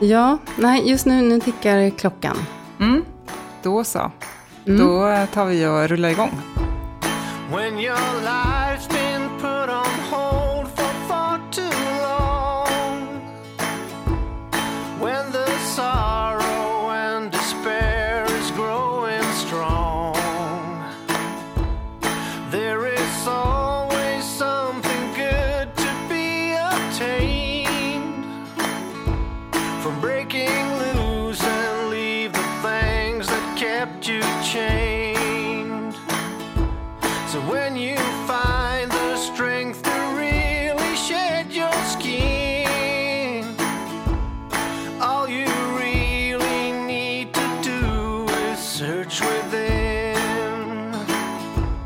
Ja, nej, just nu, nu tickar klockan. Mm, då så. Mm. Då tar vi och rullar igång. When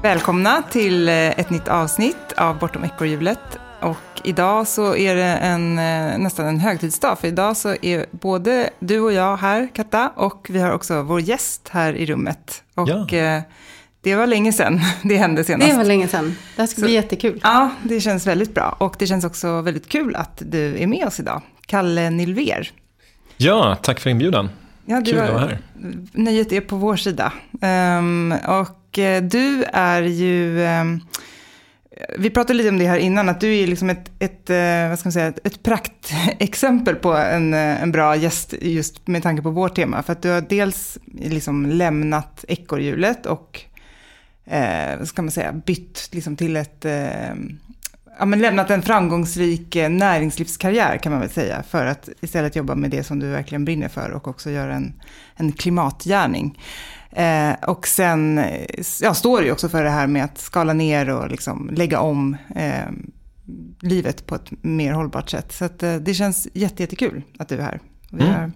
Välkomna till eh, ett nytt avsnitt av Bortom ekorrhjulet. Och idag så är det en, eh, nästan en högtidsdag, för idag så är både du och jag här, Katta, och vi har också vår gäst här i rummet. Och ja. Eh, det var länge sedan det hände senast. Det var länge sedan. Det här ska så, bli jättekul. Ja, det känns väldigt bra. Och det känns också väldigt kul att du är med oss idag. Kalle Nilver. Ja, tack för inbjudan. Ja, Kul att vara här. Nöjet är på vår sida. Um, och Eh, du är ju... Ehm, vi pratade lite om det här innan, att du är liksom ett, ett, eh, vad ska man säga, ett, praktexempel på en, eh, en bra gäst just med tanke på vårt tema. För att du har dels liksom lämnat ekorrhjulet och eh, ska man säga, bytt liksom till ett, eh, ja men lämnat en framgångsrik näringslivskarriär kan man väl säga, för att istället jobba med det som du verkligen brinner för och också göra en, en klimatgärning. Eh, och sen ja, står det ju också för det här med att skala ner och liksom lägga om eh, livet på ett mer hållbart sätt. Så att, eh, det känns jättekul att du är här. Vi mm. har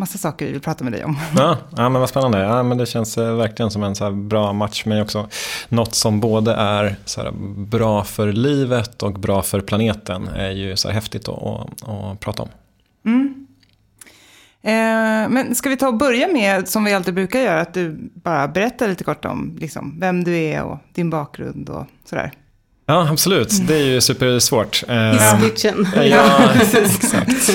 massa saker vi vill prata med dig om. Ja, ja men vad spännande. Ja, men det känns eh, verkligen som en så bra match, men också något som både är så bra för livet och bra för planeten är ju så häftigt att, att, att prata om. Mm. Eh, men ska vi ta och börja med, som vi alltid brukar göra, att du bara berättar lite kort om liksom, vem du är och din bakgrund och sådär. Ja, absolut. Det är ju supersvårt. Eh, Hisspitchen. Ja, exakt.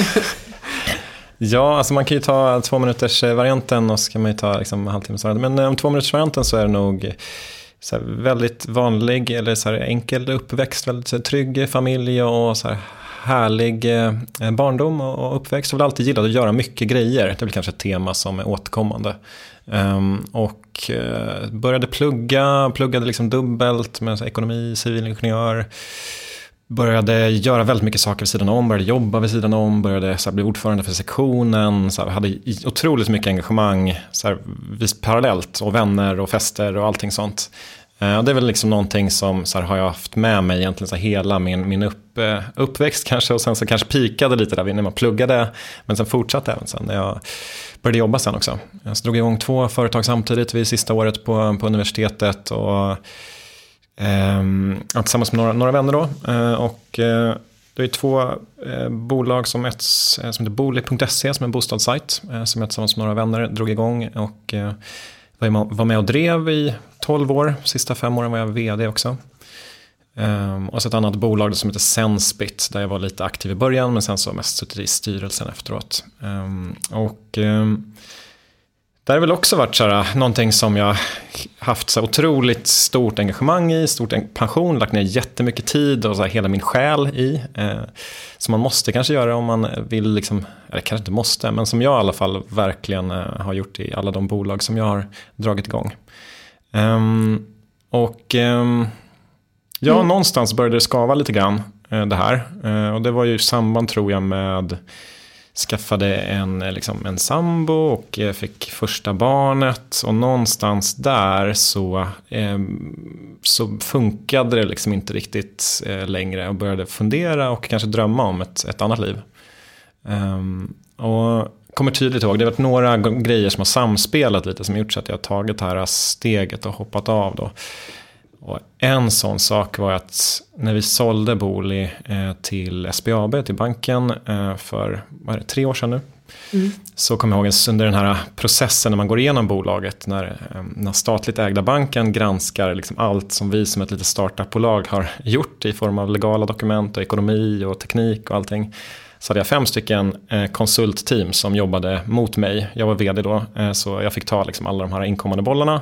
Ja, alltså man kan ju ta två minuters varianten och så kan man ju ta liksom halvtimmes varianten. Men om två minuters varianten så är det nog så väldigt vanlig eller så enkel uppväxt, väldigt så trygg familj och så härlig eh, barndom och uppväxt. Jag har alltid gillat att göra mycket grejer. Det är väl kanske ett tema som är återkommande. Ehm, och eh, började plugga, pluggade liksom dubbelt med ekonomi, civilingenjör började göra väldigt mycket saker vid sidan om, började jobba vid sidan om, började så här, bli ordförande för sektionen, så här, hade otroligt mycket engagemang så här, parallellt och vänner och fester och allting sånt. Eh, det är väl liksom någonting som så här, har jag haft med mig egentligen så här, hela min, min upp, eh, uppväxt kanske och sen så kanske pikade lite där när man pluggade men sen fortsatte även sen när jag började jobba sen också. Jag drog igång två företag samtidigt vid sista året på, på universitetet och Eh, tillsammans med några, några vänner då. Eh, och eh, det är två eh, bolag som ett eh, som heter Booli.se som är en bostadssajt. Eh, som jag tillsammans med några vänner drog igång. Och eh, var med och drev i 12 år. Sista fem åren var jag vd också. Um, och så ett annat bolag som heter Sensbit där jag var lite aktiv i början men sen så mest suttit i styrelsen efteråt. Um, och um, det har väl också varit så här, någonting som jag haft så otroligt stort engagemang i, stort passion, lagt ner jättemycket tid och så här, hela min själ i. Eh, som man måste kanske göra om man vill, liksom, eller kanske inte måste, men som jag i alla fall verkligen eh, har gjort i alla de bolag som jag har dragit igång. Um, och um, ja, mm. någonstans började det skava lite grann eh, det här. Eh, och det var ju i samband tror jag med skaffade en, eh, liksom, en sambo och eh, fick första barnet. Och någonstans där så, eh, så funkade det liksom inte riktigt eh, längre och började fundera och kanske drömma om ett, ett annat liv. Um, och kommer tydligt ihåg, det har varit några grejer som har samspelat lite som har gjort så att jag har tagit det här steget och hoppat av. Då. Och en sån sak var att när vi sålde Booli eh, till SBAB, till banken, eh, för det, tre år sedan nu. Mm. Så kommer jag ihåg under den här processen när man går igenom bolaget, när, eh, när statligt ägda banken granskar liksom allt som vi som ett litet startupbolag har gjort i form av legala dokument och ekonomi och teknik och allting. så hade jag fem stycken konsultteam som jobbade mot mig. Jag var vd då, så jag fick ta liksom, alla de här inkommande bollarna.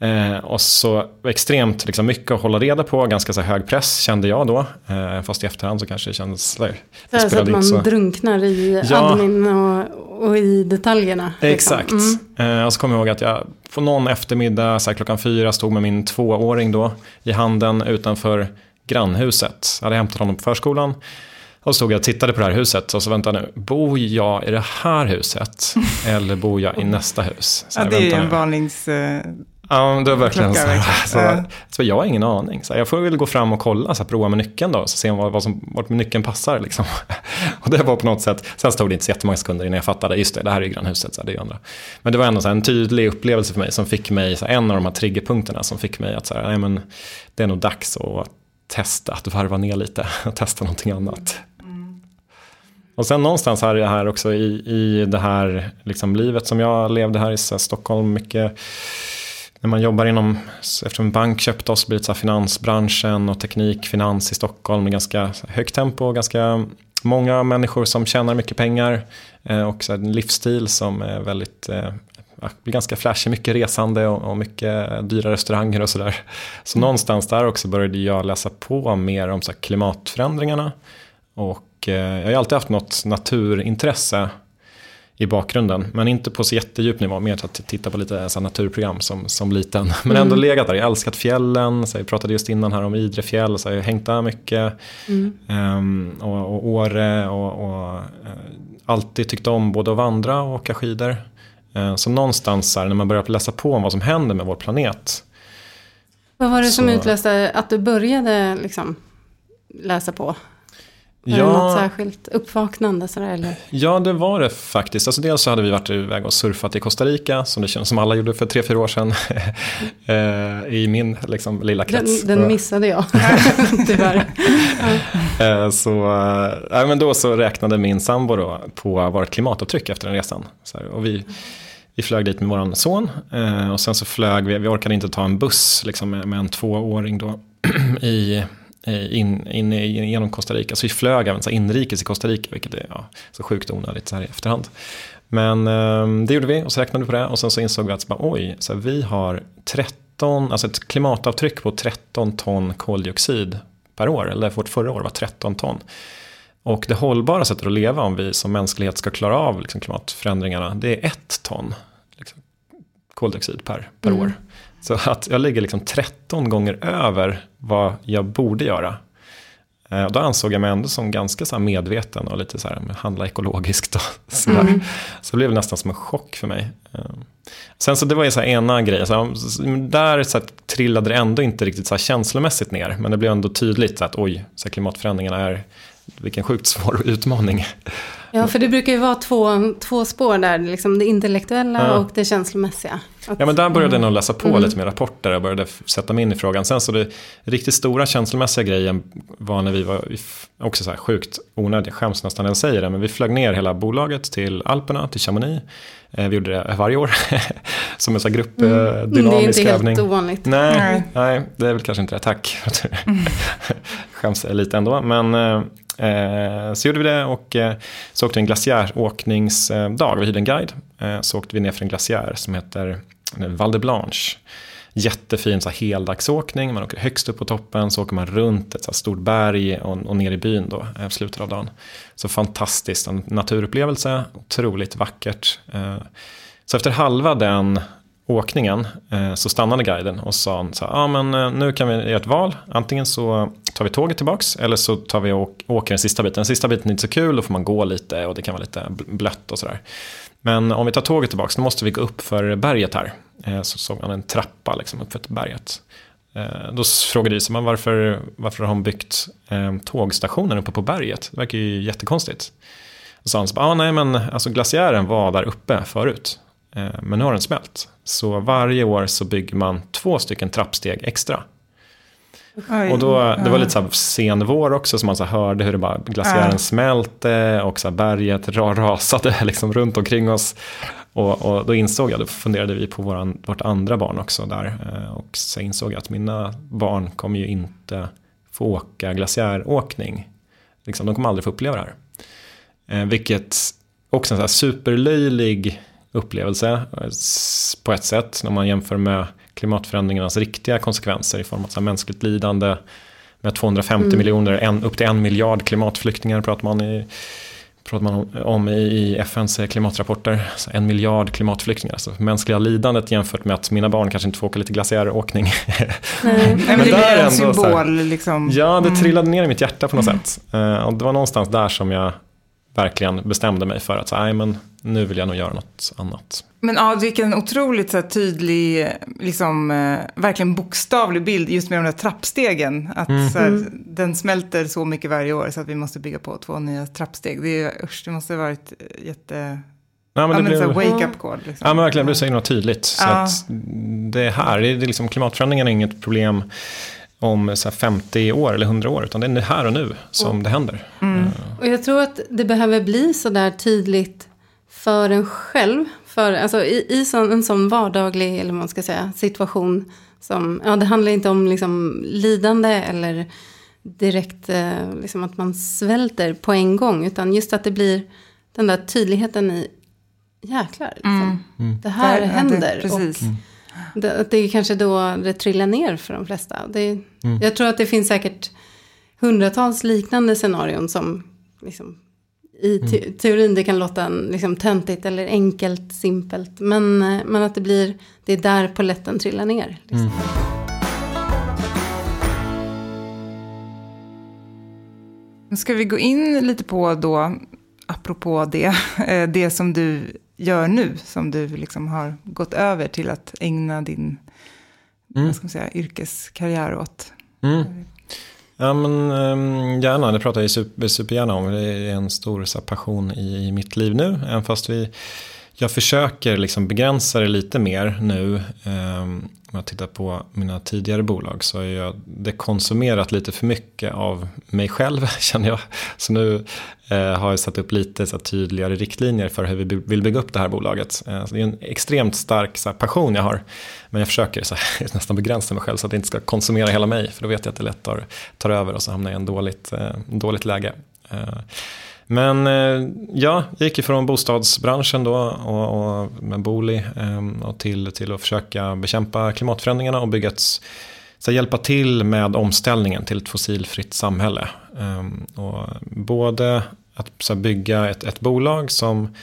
Eh, och så extremt liksom, mycket att hålla reda på, ganska så hög press kände jag då. Eh, fast i efterhand så kanske det kändes... Det så, så att man så... drunknar i ja. admin och, och, i detaljerna. Liksom. Exakt. Mm. Eh, och så kommer jag ihåg att jag på någon eftermiddag så här, klockan fyra stod med min tvååring då i handen utanför grannhuset. Jag hade hämtat honom på förskolan. Och så stod jag och tittade på det här huset och så vänta nu, bor jag i det här huset eller bor jag i nästa hus? Så ja, det är en varnings... Ja, det var verkligen så. så, uh. så, jag har ingen aning. Så jag får väl gå fram och kolla, så här, prova med nyckeln då, så se vad, vad som, vart nyckeln passar. Liksom. och det var på något sätt, sen stod det inte så jättemånga sekunder innan jag fattade, just det, det här är grannhuset, så här, det är andra. Men det var ändå så här, en tydlig upplevelse för mig som fick mig, så här, en av de här triggerpunkterna som fick mig att, så här, nej men det är nog dags att testa, att varva ner lite och testa någonting annat. Och sen någonstans här, här också i, i det här liksom, livet som jag levde här i här, Stockholm mycket. När man jobbar inom, eftersom bank köpte oss, blir det så finansbranschen och teknik, finans i Stockholm med ganska högt tempo, ganska många människor som tjänar mycket pengar eh, och så en livsstil som är väldigt eh, ganska flashig, mycket resande och, och mycket dyra restauranger och sådär. Så mm. någonstans där också började jag läsa på mer om så klimatförändringarna. Och Eh, jag har ju alltid haft något naturintresse i bakgrunden. Men inte på så jättedjup nivå, mer att titta på lite så naturprogram som, som liten. Men ändå mm. legat där, jag älskat fjällen, så jag pratade just innan här om Idre fjäll, så jag har hängt där mycket. Mm. Um, och, och Åre och, och uh, alltid tyckt om både att vandra och åka skidor. Uh, så någonstans här, när man börjar läsa på om vad som händer med vår planet. Vad var det så... som utlöste att du började liksom läsa på? Var ja, det något särskilt uppvaknande sådär eller? Ja, det var det faktiskt. Alltså dels så hade vi varit iväg och surfat i Costa Rica, som det känns som alla gjorde för tre, fyra år sedan. Eh, I min liksom, lilla krets. Den, den missade jag, tyvärr. ja. Eh, så, äh, men då så räknade min sambo då på vårt klimatavtryck efter den resan. Så här, och vi, vi flög dit med vår son och sen så flög vi, vi orkade inte ta en buss liksom, med, med en tvååring då i in, in, in, genom Costa Rica. Så vi flög även så inrikes i Costa Rica, vilket är ja, så sjukt onödigt så här i efterhand. Men eh, det gjorde vi och så räknade vi på det och sen så insåg vi att bara, oj, så här, vi har 13, alltså ett klimatavtryck på 13 ton koldioxid per år, eller vårt förra år var 13 ton. Och det hållbara sättet att leva om vi som mänsklighet ska klara av liksom, klimatförändringarna, det är ett ton liksom, koldioxid per, per mm. år. Så att jag ligger liksom 13 gånger över vad jag borde göra. Eh, och då ansåg jag mig ändå som ganska så medveten och lite så här, handla ekologiskt. Och så, mm. så det blev nästan som en chock för mig. Eh, sen så det var ju så här ena grej, så där så här, trillade det ändå inte riktigt så här känslomässigt ner. Men det blev ändå tydligt så att oj, så här, klimatförändringarna är, vilken sjukt svår utmaning. Ja, för det brukar ju vara två, två spår där, liksom det intellektuella ja. och det känslomässiga. Att, ja, men där började jag nog läsa på mm. lite med rapporter och började sätta mig in i frågan. Sen så det riktigt stora känslomässiga grejen var när vi var, också så här sjukt onödigt, jag skäms nästan när jag säger det, men vi flög ner hela bolaget till Alperna, till Chamonix. Eh, vi gjorde det varje år, som en sån gruppdynamisk mm. övning. Det är inte helt ovanligt. Nej, nej. nej, det är väl kanske inte det, tack. Mm. Skäms lite ändå, men eh, Eh, så gjorde vi det och eh, så åkte vi en glaciäråkningsdag. Vi hyrde en guide. Eh, så åkte vi ner för en glaciär som heter eh, Val de Blanche. Jättefin så här, heldagsåkning. Man åker högst upp på toppen så åker man runt ett så här, stort berg och, och ner i byn då, eh, slutet av dagen. Så fantastiskt, en naturupplevelse, otroligt vackert. Så efter halva den åkningen eh, så stannade guiden och sa så här, ah, men eh, nu kan vi göra ett val. Antingen så tar vi tåget tillbaks eller så tar vi och åker den sista biten. Den sista biten är inte så kul, då får man gå lite och det kan vara lite blött och sådär. Men om vi tar tåget tillbaks, då måste vi gå upp för berget här. Eh, så såg man en trappa liksom upp för berget. Då frågade Isa, varför, varför har hon byggt tågstationen uppe på berget? Det verkar ju jättekonstigt. Och så sa han, så, ah, nej men alltså glaciären var där uppe förut. Men nu har den smält. Så varje år så bygger man två stycken trappsteg extra. Oj, och då, det var lite så här sen vår också, så man så hörde hur det bara glaciären ja. smälte och så berget rasade liksom runt omkring oss. Och, och, då insåg jag, då funderade vi på våran, vårt andra barn också där. Eh, och så insåg jag att mina barn kommer ju inte få åka glaciäråkning. Liksom, de kommer aldrig få uppleva det här. Eh, vilket också en så här superlöjlig upplevelse eh, på ett sätt när man jämför med klimatförändringarnas riktiga konsekvenser i form av så mänskligt lidande med 250 mm. miljoner, en, upp till en miljard klimatflyktingar pratar man, i, pratar man om i FNs klimatrapporter. Så en miljard klimatflyktingar, alltså mänskliga lidandet jämfört med att mina barn kanske inte får åka lite glaciäråkning. Nej. men, men det blir en symbol. Här, liksom. Ja, det mm. trillade ner i mitt hjärta på något mm. sätt. Uh, och det var någonstans där som jag verkligen bestämde mig för att så, men nu vill jag nog göra något annat. Men ja, vilken otroligt så här, tydlig, liksom, eh, verkligen bokstavlig bild just med de där trappstegen. Att mm. så här, mm. den smälter så mycket varje år så att vi måste bygga på två nya trappsteg. Det, är, usch, det måste ha varit jätte... Ja, men det blev, wake up call. Liksom. Ja, men verkligen, det blev så himla tydligt. Så ja. att det är här, det är liksom, klimatförändringen är inget problem om så 50 år eller 100 år, utan det är här och nu som mm. det händer. Mm. Och jag tror att det behöver bli så där tydligt för en själv, för, alltså i, i sån, en sån vardaglig, eller man ska säga, situation. Som, ja, det handlar inte om liksom, lidande eller direkt eh, liksom att man svälter på en gång. Utan just att det blir den där tydligheten i, jäklar, liksom. mm. Mm. det här Där, händer. Det, precis. Och, det, det är kanske då det trillar ner för de flesta. Det, mm. Jag tror att det finns säkert hundratals liknande scenarion som liksom, i te mm. teorin det kan låta liksom, töntigt eller enkelt, simpelt. Men, men att det blir, det är där poletten trillar ner. Liksom. Mm. Ska vi gå in lite på då, apropå det, eh, det som du gör nu, som du liksom har gått över till att ägna din mm. vad ska man säga, yrkeskarriär åt? Mm. Ja men um, gärna, det pratar jag super, supergärna om. Det är en stor passion i, i mitt liv nu. Även fast vi, jag försöker liksom begränsa det lite mer nu. Ehm, om jag tittar på mina tidigare bolag så har jag dekonsumerat lite för mycket av mig själv känner jag. Så nu eh, har jag satt upp lite så tydligare riktlinjer för hur vi vill bygga upp det här bolaget. Eh, så det är en extremt stark så här, passion jag har. Men jag försöker så här, nästan begränsa mig själv så att det inte ska konsumera hela mig. För då vet jag att det lätt tar, tar över och så hamnar jag i en dåligt, eh, dåligt läge. Men eh, ja, jag gick ifrån bostadsbranschen då och, och med Booli ehm, och till, till att försöka bekämpa klimatförändringarna och bygga ett, så hjälpa till med omställningen till ett fossilfritt samhälle. Ehm, och både att så bygga ett, ett bolag som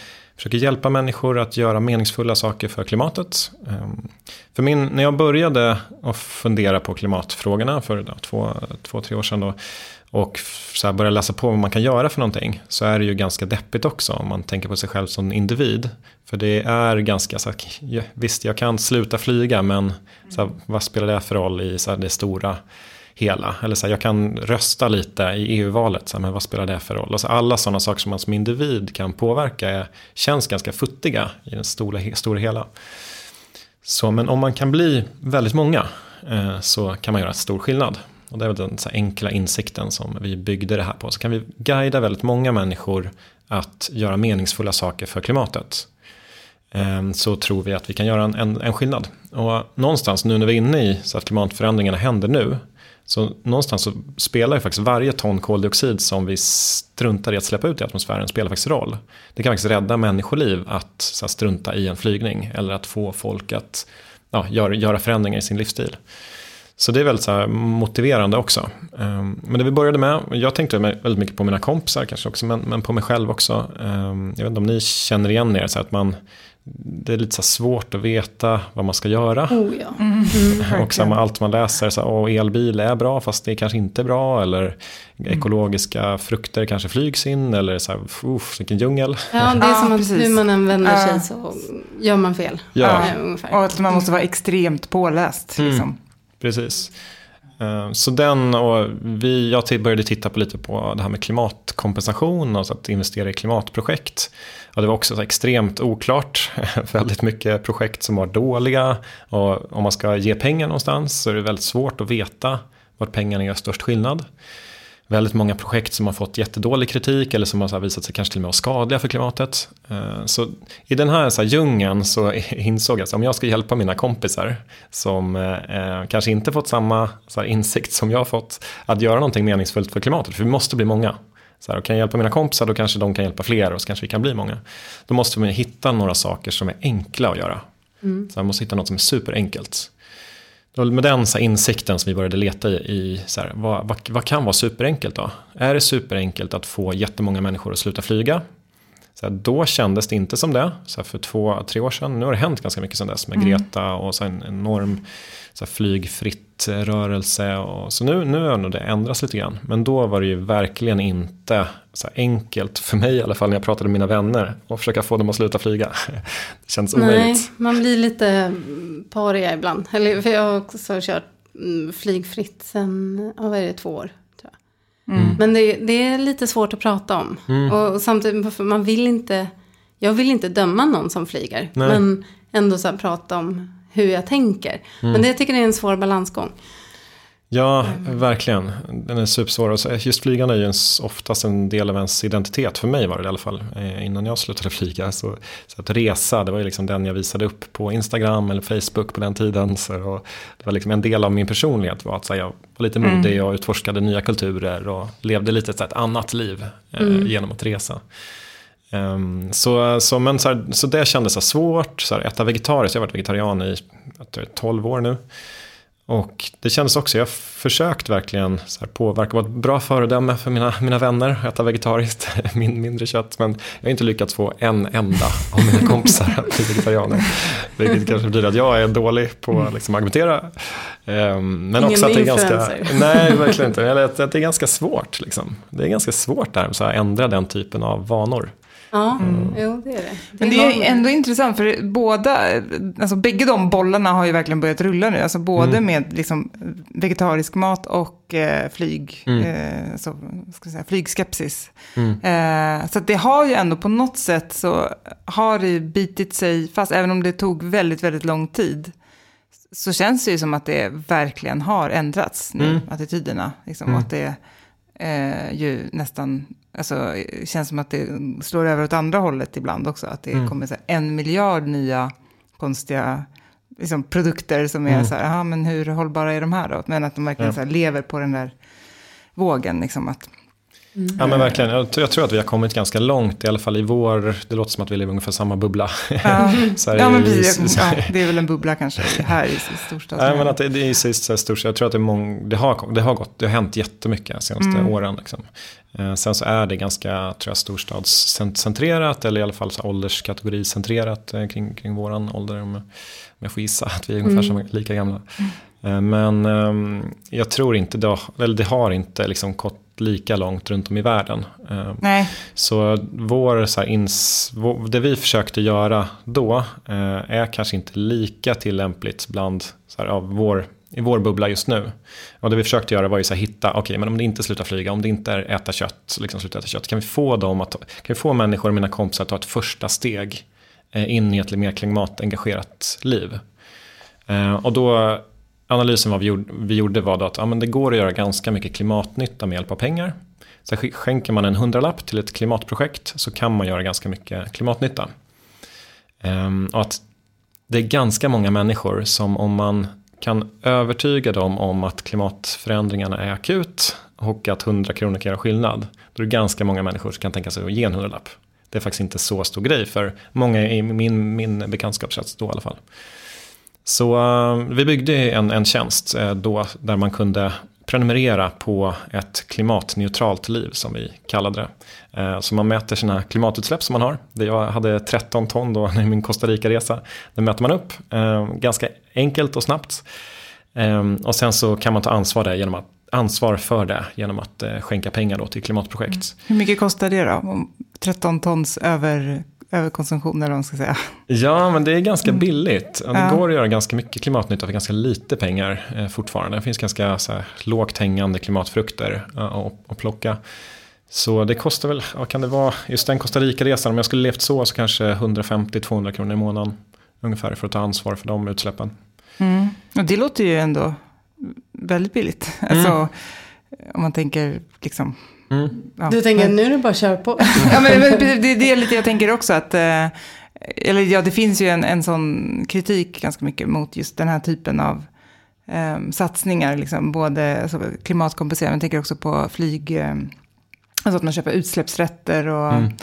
försöker hjälpa människor att göra meningsfulla saker för klimatet. Ehm, för min, när jag började att fundera på klimatfrågorna för då, två, två, tre år sedan då, och så här börja läsa på vad man kan göra för någonting så är det ju ganska deppigt också om man tänker på sig själv som individ. För det är ganska så här, visst jag kan sluta flyga men så här, vad spelar det för roll i så här, det stora hela? Eller så här, jag kan rösta lite i EU-valet, så här, men vad spelar det för roll? Alltså alla sådana saker som man som individ kan påverka är, känns ganska futtiga i den stora, stora hela. Så, men om man kan bli väldigt många eh, så kan man göra stor skillnad. Och det är väl den så enkla insikten som vi byggde det här på. Så kan vi guida väldigt många människor att göra meningsfulla saker för klimatet. Eh, så tror vi att vi kan göra en, en, en skillnad. Och någonstans nu när vi är inne i så att klimatförändringarna händer nu. Så någonstans så spelar ju faktiskt varje ton koldioxid som vi struntar i att släppa ut i atmosfären spelar faktiskt roll. Det kan faktiskt rädda människoliv att så strunta i en flygning. Eller att få folk att ja, göra, göra förändringar i sin livsstil. Så det är väldigt så motiverande också. Ehm, men det vi började med, jag tänkte väldigt mycket på mina kompisar kanske också, men, men på mig själv också. Ehm, jag vet inte om ni känner igen er, så att man, det är lite så svårt att veta vad man ska göra. Oh, ja. mm, mm, och samma, allt man läser, så här, elbil är bra fast det är kanske inte bra. Eller mm. ekologiska frukter kanske flygs in. Eller så här, uff, vilken djungel. Ja, det är som att hur man än vänder sig så gör man fel. Ja. ja och att man måste vara extremt påläst. Mm. Liksom. Precis. Eh, så den och vi, jag började titta på lite på det här med klimatkompensation och så att investera i klimatprojekt ja, det var också så extremt oklart, väldigt mycket projekt som var dåliga. Och om man ska ge pengar någonstans så är det väldigt svårt att veta vart pengarna gör störst skillnad väldigt många projekt som har fått jättedålig kritik eller som har visat sig kanske till och med vara skadliga för klimatet. Eh, så i den här, så här djungeln så insåg jag att om jag ska hjälpa mina kompisar som eh, eh, kanske inte fått samma så här, insikt som jag har fått att göra någonting meningsfullt för klimatet, för vi måste bli många. Så här, och kan jag hjälpa mina kompisar då kanske de kan hjälpa fler och så kanske vi kan bli många. Då måste vi hitta några saker som är enkla att göra. Så man måste hitta något som är superenkelt. Var med den så här, insikten som vi började leta i, i så här, vad, vad, vad kan vara superenkelt då? Är det superenkelt att få jättemånga människor att sluta flyga? Så här, då kändes det inte som det, så här, för två, tre år sedan. Nu har det hänt ganska mycket sedan dess med Greta och så en enorm så här, flygfritt rörelse. Och, så nu, nu har nog det ändrats lite grann. Men då var det ju verkligen inte så enkelt, för mig i alla fall, när jag pratade med mina vänner och försöka få dem att sluta flyga. Det känns Nej, omöjligt. man blir lite mm, paria ibland. Eller, för jag har också kört mm, flygfritt sen, vad är det, två år. Mm. Men det, det är lite svårt att prata om. Och, och samtidigt, för man vill inte, jag vill inte döma någon som flyger. Nej. Men ändå så prata om hur jag tänker. Mm. Men det jag tycker jag är en svår balansgång. Ja, verkligen. Den är supersvår. Just flygande är ju oftast en del av ens identitet. För mig var det i alla fall. eh, Innan jag slutade flyga. Så, så att resa, det var ju liksom den jag visade upp på Instagram eller Facebook på den tiden. Så, det var liksom en del av min personlighet. var att här, Jag var lite modig och utforskade nya kulturer. Och levde lite här, ett annat liv eh, genom att resa. Ehm, så, så, men så, här, så det kändes så svårt. Så här, äta vegetariskt, jag har varit vegetarian i jag tror det är 12 år nu. Och det kändes också, jag har försökt verkligen så här påverka, vara ett bra föredöme för mina, mina vänner, äta vegetariskt, min, mindre kött. Men jag har inte lyckats få en enda av mina kompisar att bli vegetarianer. Vilket kanske betyder att jag är dålig på att liksom, argumentera. Ehm, men Ingen också att det är ganska, influencer. nej verkligen inte, eller att, att det är ganska svårt. Liksom. Det är ganska svårt där, så här, ändra den typen av vanor. Ja, jo det är det. Men det är normer. ändå intressant för båda, alltså bägge de bollarna har ju verkligen börjat rulla nu. Alltså både med liksom vegetarisk mat och eh, flyg, eh, så, ska jag säga, flygskepsis. Eh, så att det har ju ändå på något sätt så har det ju bitit sig fast, även om det tog väldigt, väldigt lång tid. Så känns det ju som att det verkligen har ändrats nu, attityderna. Liksom, och att det eh, ju nästan, alltså känns som att det slår över åt andra hållet ibland också. Att det kommer så här, en miljard nya konstiga liksom, produkter som är så här, "Jaha, men hur hållbara är de här då? Men att de verkligen Ja. så här, lever på den där vågen. Liksom, att, Ja men verkligen, jag, tror- jag tror att vi har kommit ganska långt, i alla fall i vår, det låter som att vi lever i ungefär samma bubbla. ja, ja, men i- precis. Ja, det är väl en bubbla kanske här i storstaden. Nej men att det, det är stort, så jag tror att det, är mång, det, har, det har gått, det har hänt jättemycket de senaste Mm. åren. Liksom. Eh, sen så är det ganska, tror jag, storstadscentrerat eller i alla fall så här ålderskategoriscentrerat eh, kring, kring våran ålder. Om, om jag får gissa att vi är ungefär som, lika gamla. Eh, men ehm, jag tror inte det har, eller det har inte liksom gått lika långt runt om i världen. Eh, Nej, så vår, så här, ins, det vi försökte göra då eh, är kanske inte lika tillämpligt bland så här, av vår, i vår bubbla just nu. Och det vi försökte göra var ju så här, hitta, okej men om det inte slutar flyga, om det inte är äta kött, liksom sluta äta kött, kan vi få dem att, kan vi få människor, mina kompisar att ta ett första steg eh, in i ett mer klimatengagerat liv? Och då, analysen vad vi gjorde, vi gjorde var då att ja, men det går att göra ganska mycket klimatnytta med hjälp av pengar. Så skänker man en hundralapp till ett klimatprojekt så kan man göra ganska mycket klimatnytta. Ehm, och att det är ganska många människor som om man kan övertyga dem om att klimatförändringarna är akut och att 100 kronor kan göra skillnad. Då är det ganska många människor som kan tänka sig att ge en hundralapp. Det är faktiskt inte så stor grej för många i min, min bekantskapskrets då i alla fall. Så eh, vi byggde en, en tjänst eh, då där man kunde prenumerera på ett klimatneutralt liv som vi kallade det. Eh, så man mäter sina klimatutsläpp som man har. Jag hade 13 ton då i min Costa Rica-resa. Det mäter man upp ganska enkelt och snabbt. Och sen så kan man ta ansvar, där genom att, ansvar för det genom att skänka pengar då till klimatprojekt. Mm. hur mycket kostar det då? 13 tons över, överkonsumtion eller vad man ska säga. Ja, men det är ganska billigt. Och det går att göra ganska mycket klimatnytta för ganska lite pengar eh, fortfarande. Det finns ganska så här, lågt hängande klimatfrukter att plocka. Så det kostar väl, vad kan det vara, just den Costa Rica-resan, om jag skulle levt så så kanske 150-200 kronor i månaden ungefär för att ta ansvar för de utsläppen. Mm. Och det låter ju ändå väldigt billigt. Alltså, om man tänker liksom... Mm. Ja. Du tänker, nu är det bara att köra på. Ja, men men det, det, är lite jag tänker också att... Eh, eller ja, det finns ju en, en sån kritik ganska mycket mot just den här typen av eh, satsningar. Liksom, både alltså, klimatkompensering, men tänker också på flyg... Eh, Alltså att man köper utsläppsrätter och Mm.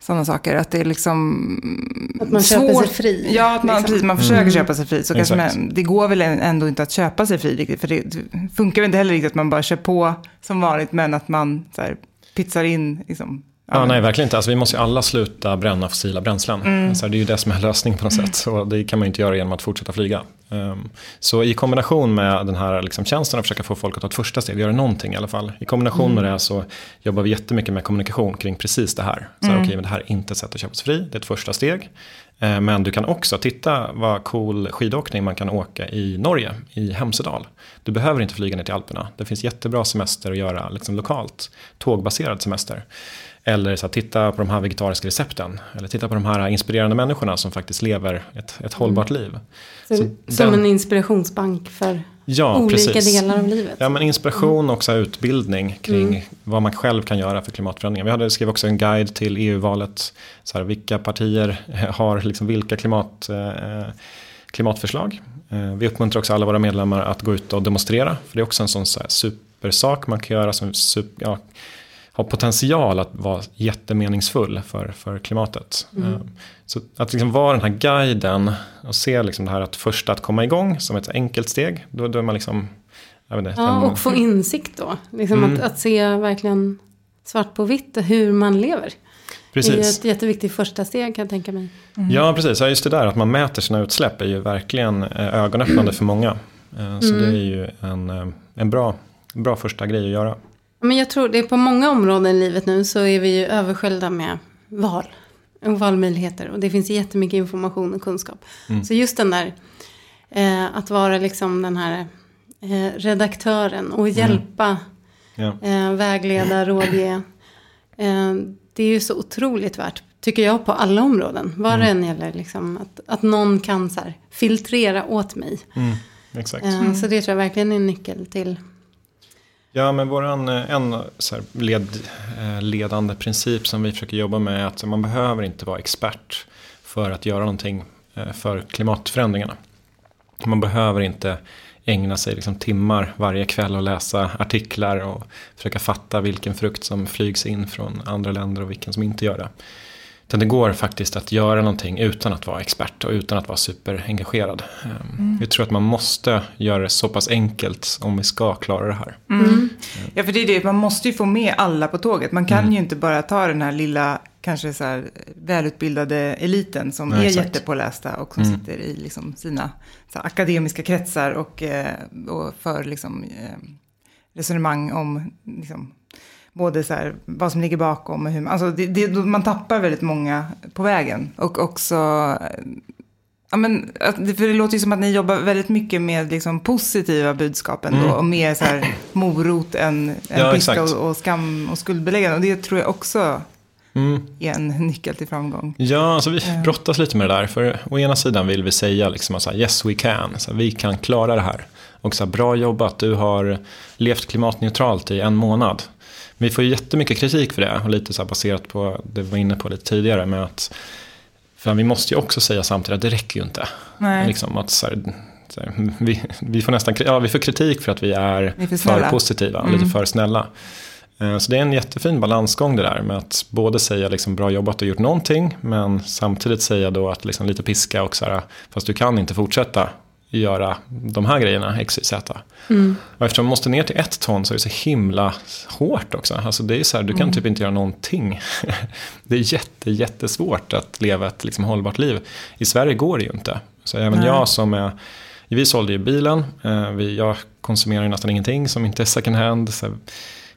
Sådana saker. Att det är liksom Att man köper sig fri, Ja, att man, liksom. precis, man försöker köpa sig fri. Så kanske man, det går väl ändå inte att köpa sig fri riktigt. För det, det funkar väl inte heller riktigt att man bara kör på som vanligt. Men att man så här, pizzar in liksom. Ja, nej, verkligen inte. Alltså, vi måste ju alla sluta bränna fossila bränslen. Mm. Så det är ju det som är lösningen på något sätt. Så det kan man ju inte göra genom att fortsätta flyga. Um, så i kombination med den här liksom, tjänsten att försöka få folk att ta ett första steg, göra någonting i alla fall. I kombination Mm. med det så jobbar vi jättemycket med kommunikation kring precis det här. Så här, Mm. okej, men det här är inte ett sätt att köpa sig fri, det är ett första steg. Eh, Men du kan också titta vad cool skidåkning man kan åka i Norge, i Hemsedal. Du behöver inte flyga ner till Alperna. Det finns jättebra semester att göra liksom lokalt, tågbaserad semester. Eller så här, titta på de här vegetariska recepten. Eller titta på de här inspirerande människorna som faktiskt lever ett, ett hållbart liv. Så, Så som den- en inspirationsbank för Ja, olika precis. delar av livet. Ja, men inspiration och också utbildning kring Mm. vad man själv kan göra för klimatförändringar. Vi hade, skrev också en guide till EU-valet. Så här, vilka partier har liksom vilka klimat, eh, klimatförslag. Eh, vi uppmuntrar också alla våra medlemmar att gå ut och demonstrera. För det är också en sån så här, supersak man kan göra som super, ja, har potential att vara jättemeningsfull för, för klimatet. Mm. Eh, Så att liksom vara den här guiden och se liksom det här att först att komma igång som ett enkelt steg. Då, då är man liksom jag vet inte, Ja, och få insikt då. Liksom Mm. att, att se verkligen svart på vitt hur man lever. Det är Precis. ett jätteviktigt första steg kan jag tänka mig. Ja, precis. Ja, just det där att man mäter sina utsläpp är ju verkligen eh, ögonöppnande för många. Eh, Så Mm. det är ju en, en bra, bra första grej att göra. Men jag tror det är på många områden i livet nu så är vi ju översköljda med val. Och valmöjligheter. Och det finns jättemycket information och kunskap. Mm. Så just den där, eh, att vara liksom den här eh, redaktören och hjälpa, Ja. eh, vägleda, rådge. Eh, det är ju så otroligt värt, tycker jag, på alla områden. Vad det än gäller, liksom, att, att någon kan så här, filtrera åt mig. Mm, exakt. Eh, Så det tror jag verkligen är en nyckel till. Ja, men våran, eh, en så här led, eh, ledande princip som vi försöker jobba med är att man behöver inte vara expert för att göra någonting eh, för klimatförändringarna. Man behöver inte ägna sig liksom timmar varje kväll och läsa artiklar och försöka fatta vilken frukt som flygs in från andra länder och vilken som inte gör det. Utan det går faktiskt att göra någonting utan att vara expert och utan att vara superengagerad. Mm. Jag tror att man måste göra det så pass enkelt om vi ska klara det här. Mm. Ja, för det är det, man måste ju få med alla på tåget. Man kan Mm. ju inte bara ta den här lilla, kanske så här välutbildade eliten som Nej, är exakt. jättepålästa och som Mm. sitter i liksom sina så här, akademiska kretsar och, eh, och för liksom, eh, resonemang om liksom, både så här, vad som ligger bakom och hur man, alltså det, det, man tappar väldigt många på vägen. Och också eh, Ja, men, för det låter ju som att ni jobbar väldigt mycket med liksom, positiva budskap ändå. Mm. Och mer så här, morot än, än Ja, piska och, och skam och skuldbeläggande. Och det tror jag också Mm. är en nyckel till framgång. Ja, alltså vi Ja. brottas lite med det där. För å ena sidan vill vi säga liksom att yes we can, så här, vi kan klara det här. Och så här, bra jobbat, du har levt klimatneutralt i en månad. Vi får ju jättemycket kritik för det och lite så baserat på det vi var inne på lite tidigare med att för vi måste ju också säga samtidigt att det räcker ju inte. Nej. Liksom att så här, så här, vi, vi, får nästan, ja, vi får kritik för att vi är, Vi för för, positiva, Mm. lite för snälla. Eh, Så det är en jättefin balansgång det där med att både säga liksom bra jobbat och gjort någonting men samtidigt säga då att liksom lite piska och så här, fast du kan inte fortsätta göra de här grejerna, X, Y, Z. Mm. Och eftersom man måste ner till ett ton så är det så himla hårt också. Alltså det är så här, du kan Mm. typ inte göra någonting. det är jätte, jättesvårt att leva ett liksom hållbart liv. I Sverige går det ju inte. Så även Nej. jag som är, vi sålde ju bilen, eh, vi, jag konsumerar ju nästan ingenting som inte är second hand. Så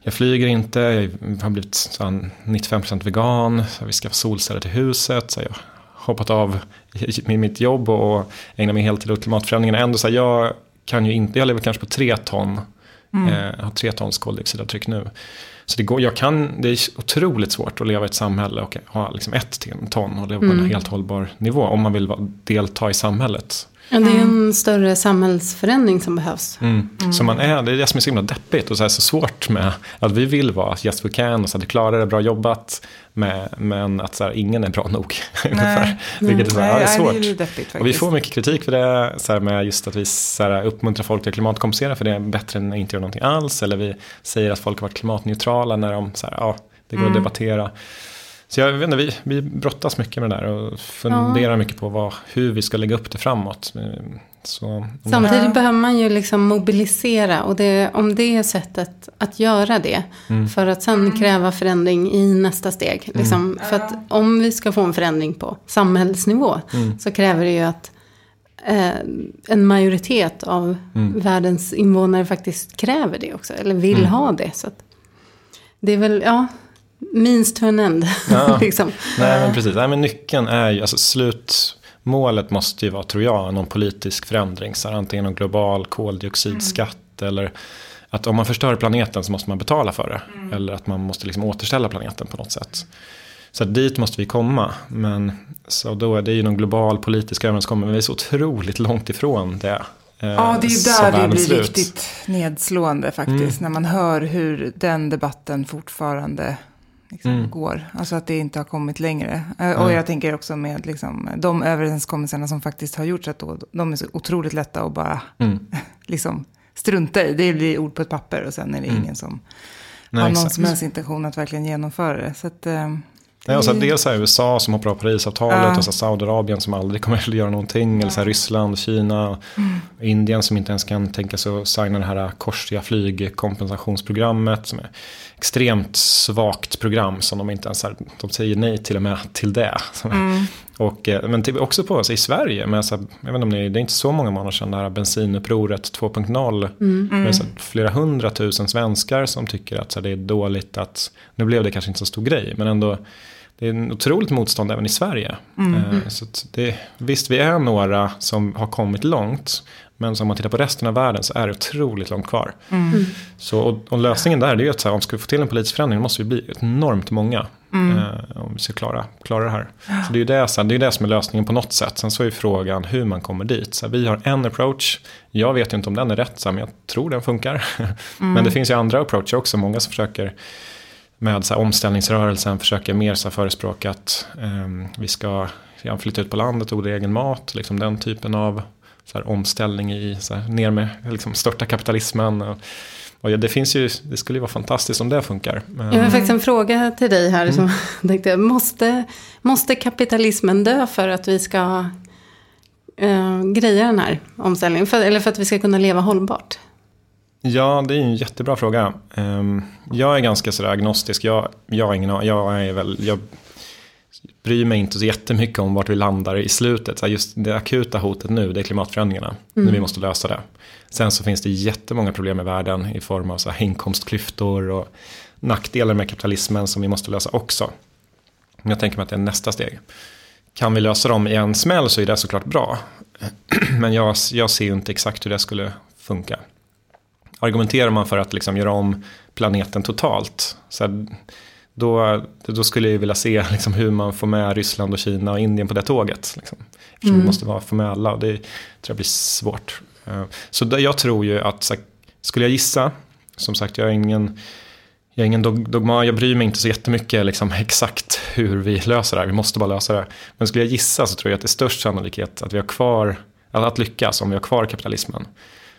jag flyger inte, jag har blivit så här 95% vegan, så vi ska ha solceller till huset. Så jag hoppat av med mitt jobb och ägnar mig helt till åt klimatförändringarna. Ändå så här, jag kan ju inte, jag lever kanske på tre ton, eh, har tre tons koldioxidavtryck nu. Så det, går, jag kan, det är otroligt svårt att leva i ett samhälle och ha liksom ett ton och leva på en helt hållbar nivå om man vill delta i samhället. Ja, det är en större samhällsförändring som behövs. Mm. Så man är, det är det som är så himla deppigt och så, här så svårt med att vi vill vara yes we can och så här, det klarar det, bra jobbat. Med, men att så här, ingen är bra nog. ungefär. Vilket är, så här, ja, det är Nej, svårt. det är deppigt. Och vi får mycket kritik för det, så här med just att vi så här, uppmuntrar folk till att klimatkompensera för det är bättre än att inte göra någonting alls. Eller vi säger att folk har varit klimatneutrala när de, så här, ja, det går att debattera. Så jag vet inte, vi, vi brottas mycket med det där och funderar mycket på vad, hur vi ska lägga upp det framåt. Så, Samtidigt Ja. behöver man ju liksom mobilisera och det, om det är sättet att göra det för att sen kräva förändring i nästa steg. Liksom, För att om vi ska få en förändring på samhällsnivå så kräver det ju att eh, en majoritet av världens invånare faktiskt kräver det också. Eller vill ha det. Så att det är väl, ja, means to an end. Ja. liksom. Nej men precis, Nej, men nyckeln är ju, alltså slutmålet måste ju vara, tror jag, någon politisk förändring. Så här, antingen någon global koldioxidskatt eller att om man förstör planeten så måste man betala för det. Eller att man måste liksom återställa planeten på något sätt. Så dit måste vi komma. Men så då är det ju någon global politisk överenskommelse. Men vi är så otroligt långt ifrån det. eh, Ja, det är ju där det blir ser ut. riktigt nedslående faktiskt. När man hör hur den debatten fortfarande liksom, Mm. går. Alltså att det inte har kommit längre. Eh, Och jag tänker också med liksom, de överenskommelserna som faktiskt har gjorts. Att då, de är så otroligt lätta att bara Mm. liksom, strunta i. Det blir ord på ett papper och sen är det ingen som Mm. Nej, har någon exakt. som helst intention att verkligen genomföra det. Så att, eh, Nej, och så dels här USA som hoppar av Parisavtalet Ja. och så Saudiarabien som aldrig kommer att göra någonting. Eller så här Ryssland, Kina, Indien som inte ens kan tänka sig att signa det här korsiga flygkompensationsprogrammet. Som är extremt svagt program som de inte ens här, de säger nej till och med till det. Och, eh, men till, också på alltså, i Sverige, med, så här, jag vet inte om ni, det är inte så många månader sedan det här bensinupproret 2.0. Med så här, flera hundratusen svenskar som tycker att så här, det är dåligt att, nu blev det kanske inte så stor grej, men ändå det är en otroligt motstånd även i Sverige. Eh, Så att det, visst, vi är några som har kommit långt. Men om man tittar på resten av världen så är det otroligt långt kvar. Så, och, och lösningen där det är ju att så här, om vi ska få till en politisk förändring måste vi bli enormt många. Eh, om vi ska klara, klara det här. Så det är ju det, så här, det, är det som är lösningen på något sätt. Sen så är frågan hur man kommer dit. Så här, vi har en approach. Jag vet ju inte om den är rätt, så men jag tror den funkar. men det finns ju andra approacher också. Många som försöker med så här, omställningsrörelsen försöker mer så här, förespråka att ehm, vi ska ja, flytta ut på landet och odla egen mat. Liksom den typen av så här, omställning i, så här, ner med, liksom, störta kapitalismen. Och, och ja, det finns ju, det skulle ju vara fantastiskt om det funkar. Men, Jag har faktiskt en fråga till dig här. Som jag tänkte, måste, måste kapitalismen dö för att vi ska eh, greja den här omställningen? För, eller för att vi ska kunna leva hållbart? Ja, det är en jättebra fråga. Ehm, jag är ganska sådär agnostisk. Jag, jag, har ingen, jag, är väl, jag bryr mig inte så jättemycket om vart vi landar i slutet. Så just det akuta hotet nu, det är klimatförändringarna. Nu vi måste lösa det. Sen så finns det jättemånga problem i världen i form av så här, inkomstklyftor och nackdelar med kapitalismen som vi måste lösa också. Men jag tänker mig att det är nästa steg. Kan vi lösa dem i en smäll så är det såklart bra. Men jag, jag ser ju inte exakt hur det skulle funka argumenterar man för att liksom göra om planeten totalt. Så här, då, då skulle jag vilja se liksom hur man får med Ryssland och Kina och Indien på det tåget. Liksom. Eftersom vi måste vara, få med alla och det tror jag blir svårt. Eh, Så jag tror ju att, skulle jag gissa, som sagt jag är ingen, jag är ingen dog- dogma, jag bryr mig inte så jättemycket liksom, exakt hur vi löser det här, vi måste bara lösa det. Men skulle jag gissa så tror jag att det är störst sannolikhet att vi har kvar, att lyckas om vi har kvar kapitalismen.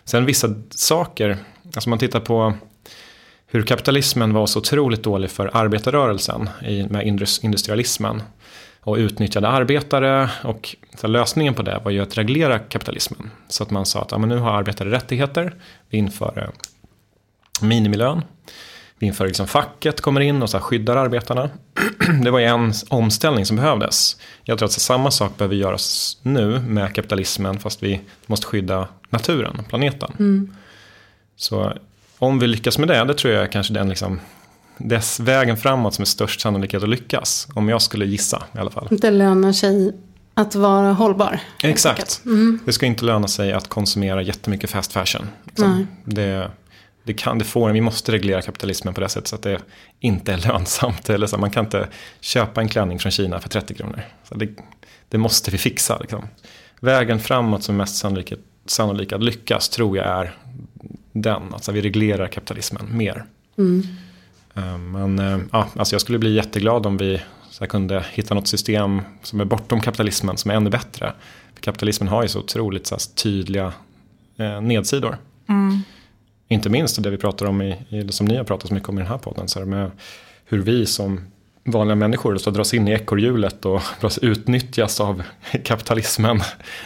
Sen vissa saker, alltså man tittar på hur kapitalismen var så otroligt dålig för arbetarrörelsen i, med industrialismen och utnyttjade arbetare och så lösningen på det var ju att reglera kapitalismen. Så att man sa att ja, men nu har arbetare rättigheter, vi inför eh, minimilön, vi inför liksom facket kommer in och så skyddar arbetarna. Det var ju en omställning som behövdes. Jag tror att så samma sak behöver göras nu med kapitalismen fast vi måste skydda naturen, planeten. Mm. Så om vi lyckas med det, det tror jag är kanske den liksom, dess vägen framåt som är störst sannolikhet att lyckas. Om jag skulle gissa i alla fall. Det lönar sig att vara hållbar. Exakt. Det ska inte löna sig att konsumera jättemycket fast fashion. Liksom. Det, det, kan, det får, vi måste reglera kapitalismen på det sättet så att det inte är lönsamt. Eller så, man kan inte köpa en klänning från Kina för 30 kronor. Så det, det måste vi fixa. Liksom. vägen framåt som är mest sannolik att lyckas tror jag är den. Alltså vi reglerar kapitalismen mer. Mm. Eh, Men eh, ja, alltså jag skulle bli jätteglad om vi så här, kunde hitta något system som är bortom kapitalismen som är ännu bättre. För kapitalismen har ju så otroligt så här, tydliga eh, nedsidor. Inte minst det vi pratar om i, i, som ni har pratat så mycket om i den här podden. Så här, med hur vi som vanliga människor så dras in i ekorrhjulet och utnyttjas av kapitalismen.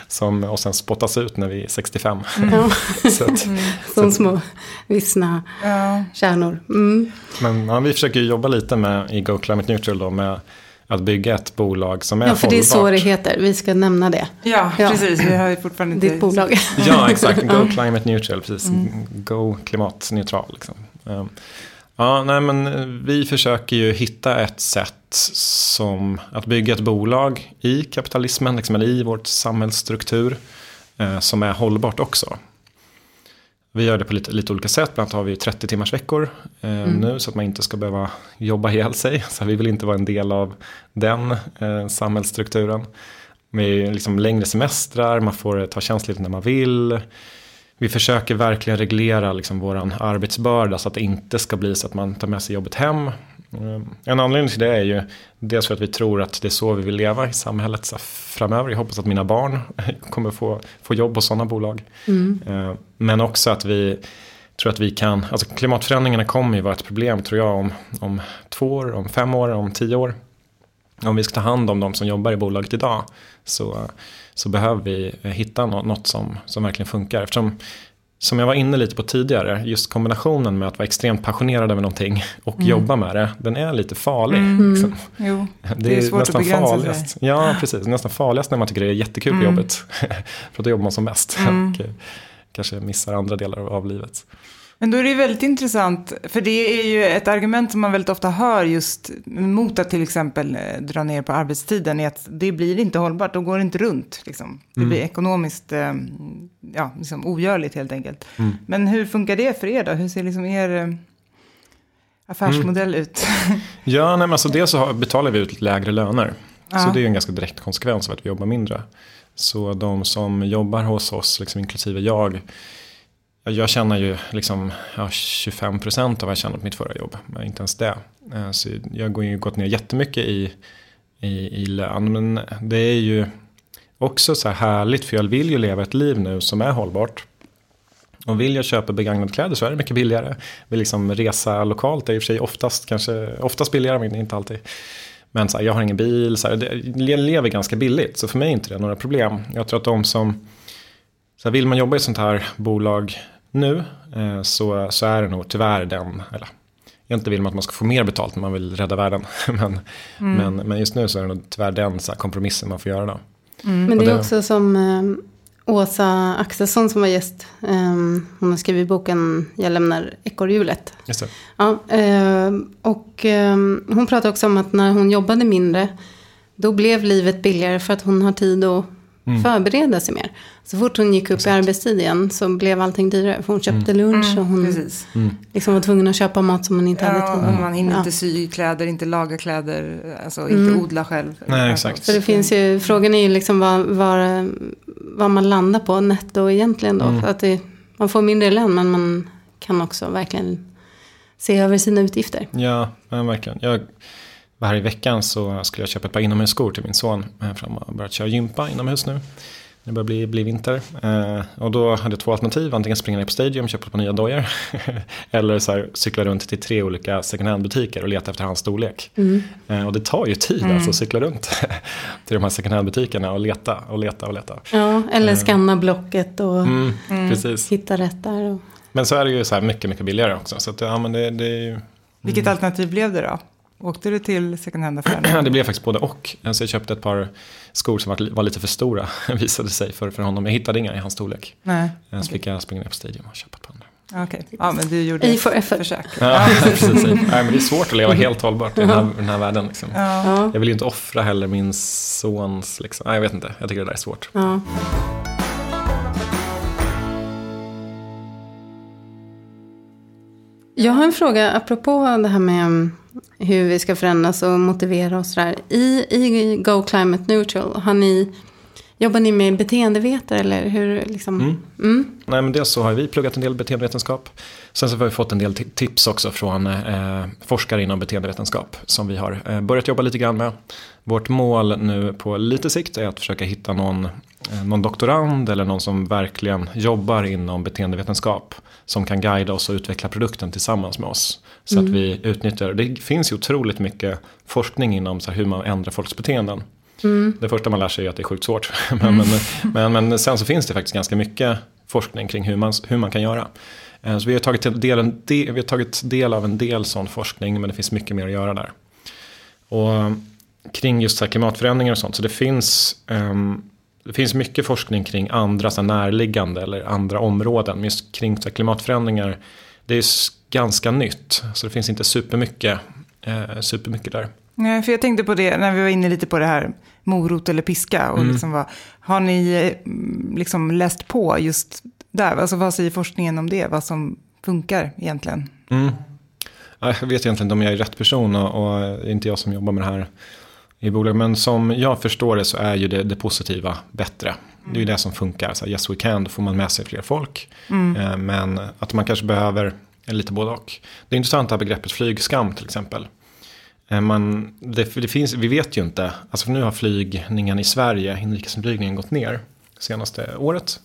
Som, och sen spottas ut när vi är 65. Ja, så att, som små vissna Ja. kärnor. Mm. men ja, vi försöker jobba lite med i Go Climate Neutral då med att bygga ett bolag som är Ja, för det är så hållbart. det heter. Vi ska nämna det. Ja, Ja. precis. Vi har ju fortfarande inte... Ditt bolag. Ja, exakt. Go climate neutral, precis. Go klimatneutral. Liksom. Um, Ja, nej, men eh, vi försöker ju hitta ett sätt som att bygga ett bolag i kapitalismen, liksom, eller i vårt samhällsstruktur, eh, som är hållbart också. Vi gör det på lite, lite olika sätt, bland annat har vi 30 timmars veckor eh, nu så att man inte ska behöva jobba ihjäl sig. Så vi vill inte vara en del av den eh, samhällsstrukturen. Med liksom längre semestrar, man får ta tjänstledigt när man vill. Vi försöker verkligen reglera liksom vår arbetsbörda så att det inte ska bli så att man tar med sig jobbet hem. Eh, En anledning till det är ju dels för att vi tror att det är så vi vill leva i samhället så framöver. Jag hoppas att mina barn kommer få, få jobb på sådana bolag. Eh, Men också att vi tror att vi kan, alltså klimatförändringarna kommer ju vara ett problem tror jag om, om två år, om fem år, om tio år. Om vi ska ta hand om de som jobbar i bolaget idag så, så behöver vi hitta nå- något som, som verkligen funkar. Eftersom, som jag var inne lite på tidigare, just kombinationen med att vara extremt passionerad över någonting och jobba med det, den är lite farlig. Liksom. Jo, Det, det är svårt att nästan begränsa farligast. sig. Ja, precis. Nästan farligast när man tycker det är jättekul på jobbet. För då jobbar man som mest. Och eh, kanske missar andra delar av livet. Men då är det väldigt intressant, för det är ju ett argument som man väldigt ofta hör just mot att till exempel eh, dra ner på arbetstiden, är att det blir inte hållbart, då går det inte runt. Liksom. Det blir ekonomiskt eh, ja, liksom ogörligt helt enkelt. Men hur funkar det för er då? Hur ser liksom er eh, affärsmodell ut? Ja, nej, men alltså dels så betalar vi ut lägre löner. Så Ja. det är ju en ganska direkt konsekvens av att vi jobbar mindre. Så de som jobbar hos oss, liksom inklusive jag, ja, jag tjänar ju liksom, ja, 25% av vad jag tjänade på mitt förra jobb. Men inte ens det. Eh, så jag har ju gått ner jättemycket i, i, i lön. Men det är ju också så här härligt för jag vill ju leva ett liv nu som är hållbart. Och vill jag köpa begagnade kläder så är det mycket billigare. Vill liksom resa lokalt är i och för sig oftast, kanske, oftast billigare men inte alltid. Men så här, jag har ingen bil, så här, jag lever ganska billigt så för mig är inte det några problem. Jag tror att de som, så här, vill man jobba i ett sånt här bolag nu eh, så, så är det nog tyvärr den, eller egentligen vill man att man ska få mer betalt när man vill rädda världen. men, men, men just nu så är det nog tyvärr den så här, kompromissen man får göra då. Men Och det är också som eh, Åsa Axelsson som var gäst. Eh, hon har skrivit boken Jag lämnar ekorrhjulet. Just det. Ja, eh, och eh, hon pratade också om att när hon jobbade mindre. Då blev livet billigare för att hon har tid att Mm. förbereda sig mer. Så fort hon gick upp i arbetstid igen så blev allting dyrare. För hon köpte lunch och hon Precis. liksom var tvungen att köpa mat som hon inte hade Ja, tid och med. man hinner Ja. inte sy kläder, inte laga kläder, alltså inte odla själv. Nej, exakt. För det finns ju, frågan är ju liksom vad, vad, vad man landar på netto egentligen då. Mm. För att det, man får mindre lön men man kan också verkligen se över sina utgifter. Ja, men verkligen. Jag här i veckan så skulle jag köpa ett par inomhusskor till min son. eh, För han har börjat köra gympa inomhus nu. Det börjar bli, bli vinter. Eh, och då hade jag två alternativ. Antingen springa ner på Stadium och köpa ett par nya dojor. Eller så här, cykla runt till tre olika second hand butiker och leta efter hans storlek. Eh, och det tar ju tid alltså att cykla runt till de här second hand butikerna och leta och leta och leta. Ja, eller skanna blocket och Mm, Precis. hitta rätt där. Och, Men så är det ju så här mycket, mycket billigare också. Så att, ja, men det, det är ju... Vilket alternativ blev det då? Åkte du till second hand-affären? Det blev faktiskt både och. Alltså jag köpte ett par skor som var, var lite för stora, visade sig för, för honom. Jag hittade inga i hans storlek. Nej, Okay. Så fick jag springa ner på Stadium och köpa ett par andra. okej. Ja, men du gjorde ett for effort. försök. Ja, precis. Nej, men det är svårt att leva helt hållbart i den här, den här världen. Liksom. Ja. ja, Jag vill ju inte offra heller min sons, liksom. Nej, jag vet inte, jag tycker det där är svårt. ja. Jag har en fråga apropå det här med mm, hur vi ska förändras och motivera oss där. I, I Go Climate Neutral har ni Jobbar ni med beteendevetare eller hur? Liksom? Mm. Mm. Nej, men dels så har vi pluggat en del beteendevetenskap. Sen så har vi fått en del ti- tips också från eh, forskare inom beteendevetenskap som vi har eh, börjat jobba lite grann med. Vårt mål nu på lite sikt är att försöka hitta någon, eh, någon doktorand eller någon som verkligen jobbar inom beteendevetenskap som kan guida oss och utveckla produkten tillsammans med oss. Så att vi utnyttjar, det finns ju otroligt mycket forskning inom så hur man ändrar folks beteenden. Det första man lär sig är att det är sjukt svårt. men, men, men, men sen så finns det faktiskt ganska mycket forskning kring hur man, hur man kan göra. Eh, Så vi har, tagit del, en del, vi har tagit del av en del sån forskning men det finns mycket mer att göra där. Och kring just så här klimatförändringar och sånt. Så det finns, ehm, det finns mycket forskning kring andra så närliggande eller andra områden. Men just kring så klimatförändringar, det är ganska nytt. Så det finns inte supermycket, eh, supermycket där. Nej, för jag tänkte på det när vi var inne lite på det här morot eller piska. Och liksom vad, har ni mm, liksom läst på just där? Alltså vad säger forskningen om det? Vad som funkar egentligen? Mm. Ja, Jag vet egentligen inte om jag är rätt person och, och det är inte jag som jobbar med det här i bolaget. Men som jag förstår det så är ju det, det positiva bättre. Det är ju det som funkar. Så yes we can, då får man med sig fler folk. Eh, Men att man kanske behöver lite både och. Det är intressant det här begreppet flygskam till exempel. Eh, Man, det, det finns, vi vet ju inte, alltså för nu har flygningen i Sverige, inrikesflygningen gått ner senaste året.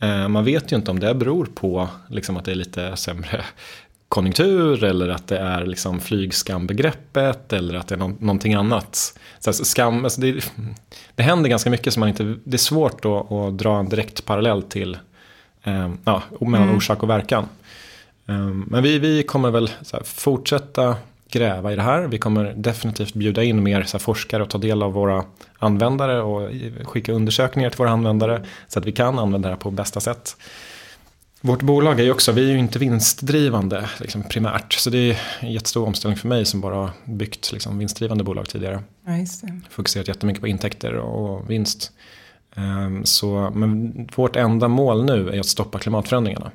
Eh, Man vet ju inte om det beror på liksom att det är lite sämre konjunktur eller att det är liksom flygskambegreppet eller att det är nå- någonting annat. Så alltså skam, alltså det, det händer ganska mycket som man inte, det är svårt att, dra en direkt parallell till eh, ja, mellan orsak och verkan. Um, Men vi, vi kommer väl här, fortsätta gräva i det här. Vi kommer definitivt bjuda in mer här, forskare och ta del av våra användare och skicka undersökningar till våra användare så att vi kan använda det här på bästa sätt. Vårt bolag är ju också, vi är ju inte vinstdrivande liksom, primärt. Så det är en jättestor omställning för mig som bara har byggt liksom, vinstdrivande bolag tidigare Ja, just det. fokuserat jättemycket på intäkter och vinst. Ehm, Så, men vårt enda mål nu är att stoppa klimatförändringarna.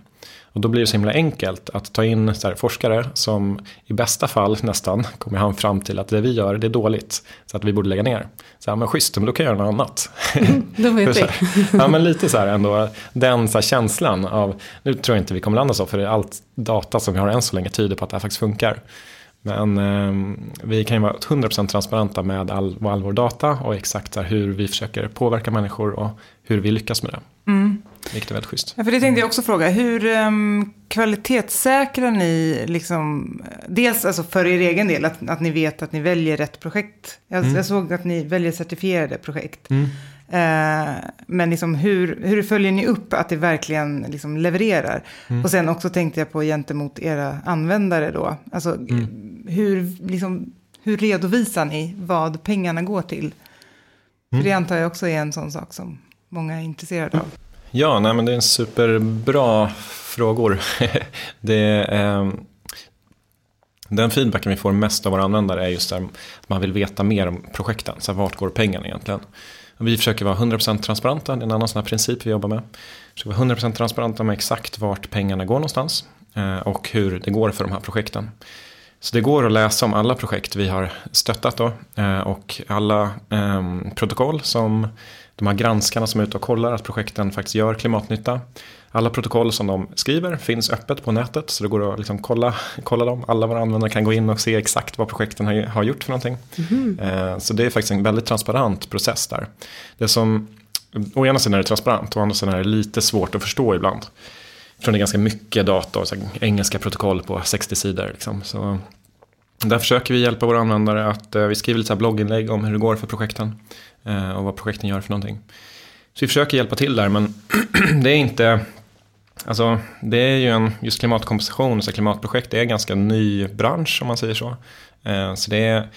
Och då blir det så himla enkelt att ta in här, forskare som i bästa fall nästan kommer han fram till att det vi gör det är dåligt. Så att vi borde lägga ner. Så här, men schysst, men då kan jag göra något annat. Då vet vi. Ja men lite så här ändå, den så här känslan av, nu tror jag inte vi kommer landa så för allt data som vi har än så länge tyder på att det här faktiskt funkar. Men eh, vi kan ju vara 100% transparenta med all, all vår data och exakt här hur vi försöker påverka människor och hur vi lyckas med det. Vilket är väldigt schysst. Ja, för det tänkte jag också fråga. Hur um, kvalitetssäkrar ni, liksom, dels alltså för er egen del, att, att ni vet att ni väljer rätt projekt? Jag, jag såg att ni väljer certifierade projekt. Eh, men liksom hur, hur följer ni upp att det verkligen liksom levererar? Och sen också tänkte jag på gentemot era användare då. Alltså, hur, liksom, hur redovisar ni vad pengarna går till? För det antar jag också är en sån sak som många är intresserade av. Ja, nej, men det är en superbra frågor. det eh, den feedbacken vi får mest av våra användare är just där att man vill veta mer om projekten. Så här, vart går pengarna egentligen? Och vi försöker vara 100% transparenta, det är en annan sån här princip vi jobbar med. Vi försöker vara 100% transparenta med exakt vart pengarna går någonstans eh, och hur det går för de här projekten. Så det går att läsa om alla projekt vi har stöttat då eh, och alla eh, protokoll som de här granskarna som är ute och kollar att projekten faktiskt gör klimatnytta. Alla protokoll som de skriver finns öppet på nätet så det går att liksom kolla, kolla dem. Alla våra användare kan gå in och se exakt vad projekten har, har gjort för någonting. Eh, Så det är faktiskt en väldigt transparent process där. Det som, å ena sidan är det transparent, å andra sidan är det lite svårt att förstå ibland. Eftersom det är ganska mycket data och engelska protokoll på 60 sidor. Liksom. Så där försöker vi hjälpa våra användare att eh, vi skriver lite blogginlägg om hur det går för projekten eh, och vad projekten gör för någonting. Så vi försöker hjälpa till där men det är inte, alltså det är ju en, just klimatkompensation, så klimatprojekt, det är en ganska ny bransch om man säger så. Eh, så det är,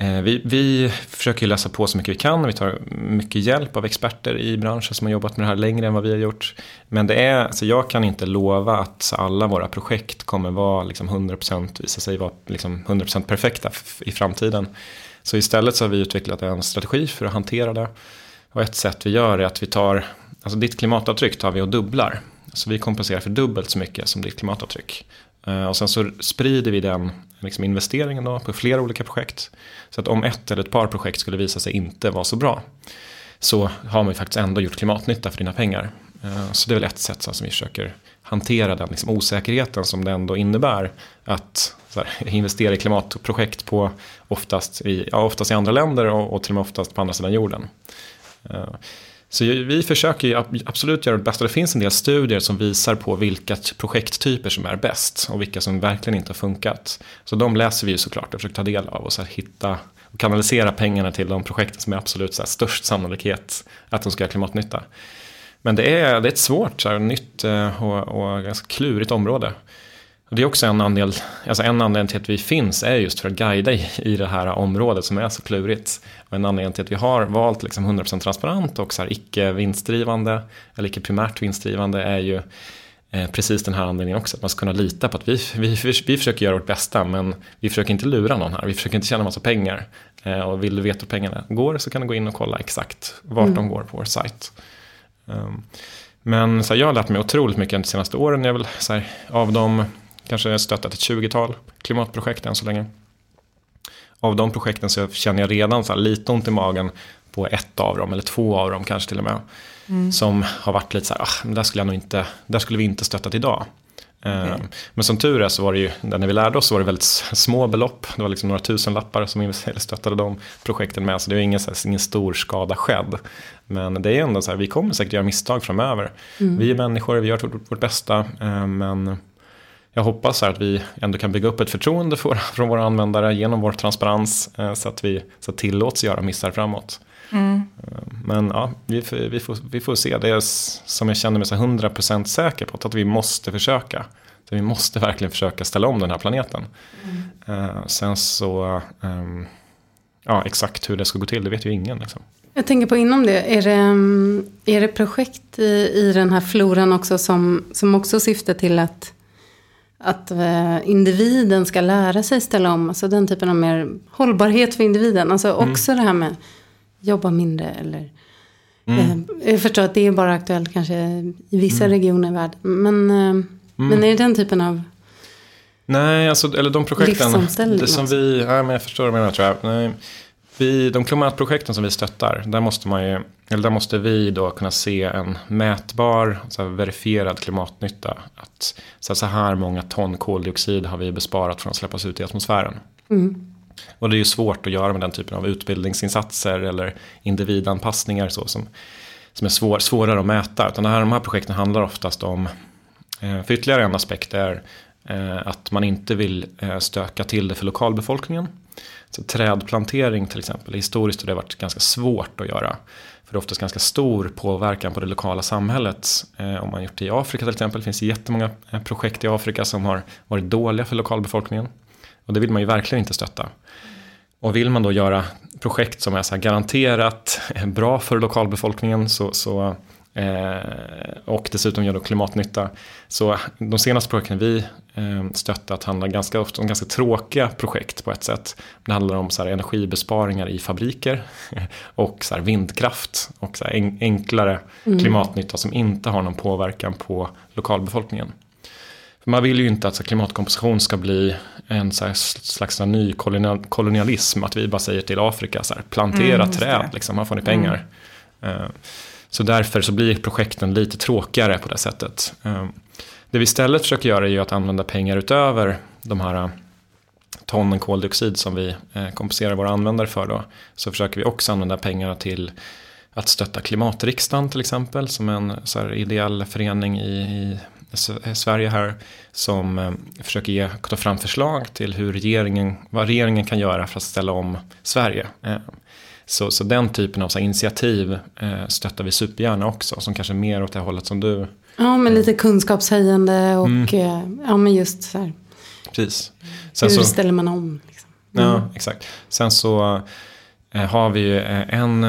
eh, vi, vi försöker läsa på så mycket vi kan, vi tar mycket hjälp av experter i branschen som har jobbat med det här längre än vad vi har gjort. Men det är, alltså jag kan inte lova att alla våra projekt kommer vara liksom 100%, visa sig vara liksom 100% perfekta i framtiden. Så istället så har vi utvecklat en strategi för att hantera det. Och ett sätt vi gör är att vi tar, alltså ditt klimatavtryck tar vi och dubblar. Så vi kompenserar för dubbelt så mycket som ditt klimatavtryck. Eh, och sen så sprider vi den liksom investeringen då på flera olika projekt. Så att om ett eller ett par projekt skulle visa sig inte vara så bra. så har man ju faktiskt ändå gjort klimatnytta för dina pengar. Eh, så det är väl ett sätt som vi försöker hantera den liksom, osäkerheten som det ändå innebär att här, investera i klimatprojekt på oftast i, ja, oftast i andra länder och, och till och med oftast på andra sidan jorden. Eh, så vi försöker ju absolut göra det bästa. Det finns en del studier som visar på vilka projekttyper som är bäst och vilka som verkligen inte har funkat. Så de läser vi ju såklart och försöker ta del av och så hitta och kanalisera pengarna till de projekten som är absolut så störst sannolikhet att de ska göra klimatnytta. Men det är, det är ett svårt, så här, nytt eh, och, och ganska klurigt område. Det är också en, andel, alltså en anledning till att vi finns är just för att guida i, i det här området som är så klurigt. Och en anledning till att vi har valt liksom 100% transparent och så här icke vinstdrivande eller icke primärt vinstdrivande är ju eh, precis den här anledningen också. Att man ska kunna lita på att vi, vi, vi, vi försöker göra vårt bästa men vi försöker inte lura någon här. Vi försöker inte tjäna massa pengar. Eh, och vill du veta hur pengarna går så kan du gå in och kolla exakt vart mm. de går på vår sajt. Um, men så här, jag har lärt mig otroligt mycket de senaste åren. Jag vill, så här, av de kanske stöttat ett 20-tal klimatprojekt än så länge. Av de projekten så känner jag redan så lite ont i magen på ett av dem, eller två av dem kanske till och med. Mm. Som har varit lite så här, ah, där, skulle jag nog inte, där skulle vi inte stöttat idag. Okay. Men som tur är så var det ju, när vi lärde oss så var det väldigt små belopp. Det var liksom några tusen lappar som stöttade de projekten med. Så det var ingen, så här, ingen stor skada skedd. Men det är ändå så här, vi kommer säkert göra misstag framöver. Mm. Vi är människor, vi gör vårt, vårt bästa. Eh, men jag hoppas att vi ändå kan bygga upp ett förtroende för, från våra användare genom vår transparens. Eh, så att vi så att tillåts göra missar framåt. Mm. Men ja, vi, vi, får, vi får se. Det är som jag känner mig så 100% säker på. Att vi måste försöka. Så vi måste verkligen försöka ställa om den här planeten. Mm. Uh, sen så, um, ja exakt hur det ska gå till, det vet ju ingen. Liksom. Jag tänker på inom det, är det, mm, är det projekt i, i den här floran också som, som också syftar till att att uh, individen ska lära sig ställa om. Alltså den typen av mer hållbarhet för individen. Alltså mm. också det här med jobba mindre eller mm. eh, Jag förstår att det är bara aktuellt kanske i vissa mm. regioner i världen. Men, eh, mm. men är det den typen av Nej, alltså, eller de projekten det som vi, ja, men jag förstår vad du menar tror jag. Nej, vi, de klimatprojekten som vi stöttar, där måste, man ju, eller där måste vi då kunna se en mätbar, så här, verifierad klimatnytta. Att så här, så här många ton koldioxid har vi besparat från att släppas ut i atmosfären. Mm. Och det är ju svårt att göra med den typen av utbildningsinsatser eller individanpassningar så som, som är svår, svårare att mäta. Utan det här, de här projekten handlar oftast om, eh, för ytterligare en aspekt är eh, att man inte vill eh, stöka till det för lokalbefolkningen. Så trädplantering till exempel, historiskt har det varit ganska svårt att göra. För det är oftast ganska stor påverkan på det lokala samhället. Eh, om man gjort det i Afrika till exempel, det finns jättemånga eh, projekt i Afrika som har varit dåliga för lokalbefolkningen. Och det vill man ju verkligen inte stötta. Och vill man då göra projekt som är så garanterat eh, bra för lokalbefolkningen så, så eh, och dessutom gör då klimatnytta. Så de senaste projekten vi stöttat handlar ganska ofta om ganska tråkiga projekt på ett sätt. Det handlar om så energibesparingar i fabriker och så vindkraft och så enklare mm. klimatnytta som inte har någon påverkan på lokalbefolkningen. Man vill ju inte att klimatkomposition ska bli en slags ny kolonialism. Att vi bara säger till Afrika, så här, plantera mm, träd, liksom, här får ni pengar. Mm. Så därför så blir projekten lite tråkigare på det sättet. Ehm, det vi istället försöker göra är ju att använda pengar utöver de här eh, tonnen koldioxid som vi eh, kompenserar våra användare för. Då. Så försöker vi också använda pengarna till att stötta Klimatriksdagen till exempel. Som en så här, ideell förening i, i eh, Sverige här som försöker ge, ta fram förslag till hur regeringen, vad regeringen kan göra för att ställa om Sverige. Ehm, Eh, så, så den typen av så initiativ eh, stöttar vi supergärna också, som kanske är mer åt det hållet som du. Ja, men lite kunskapshöjande och mm. ja, men just så här. Precis. Sen hur så, ställer man om? Liksom. Mm. Ja, exakt. Sen så eh, har vi ju en,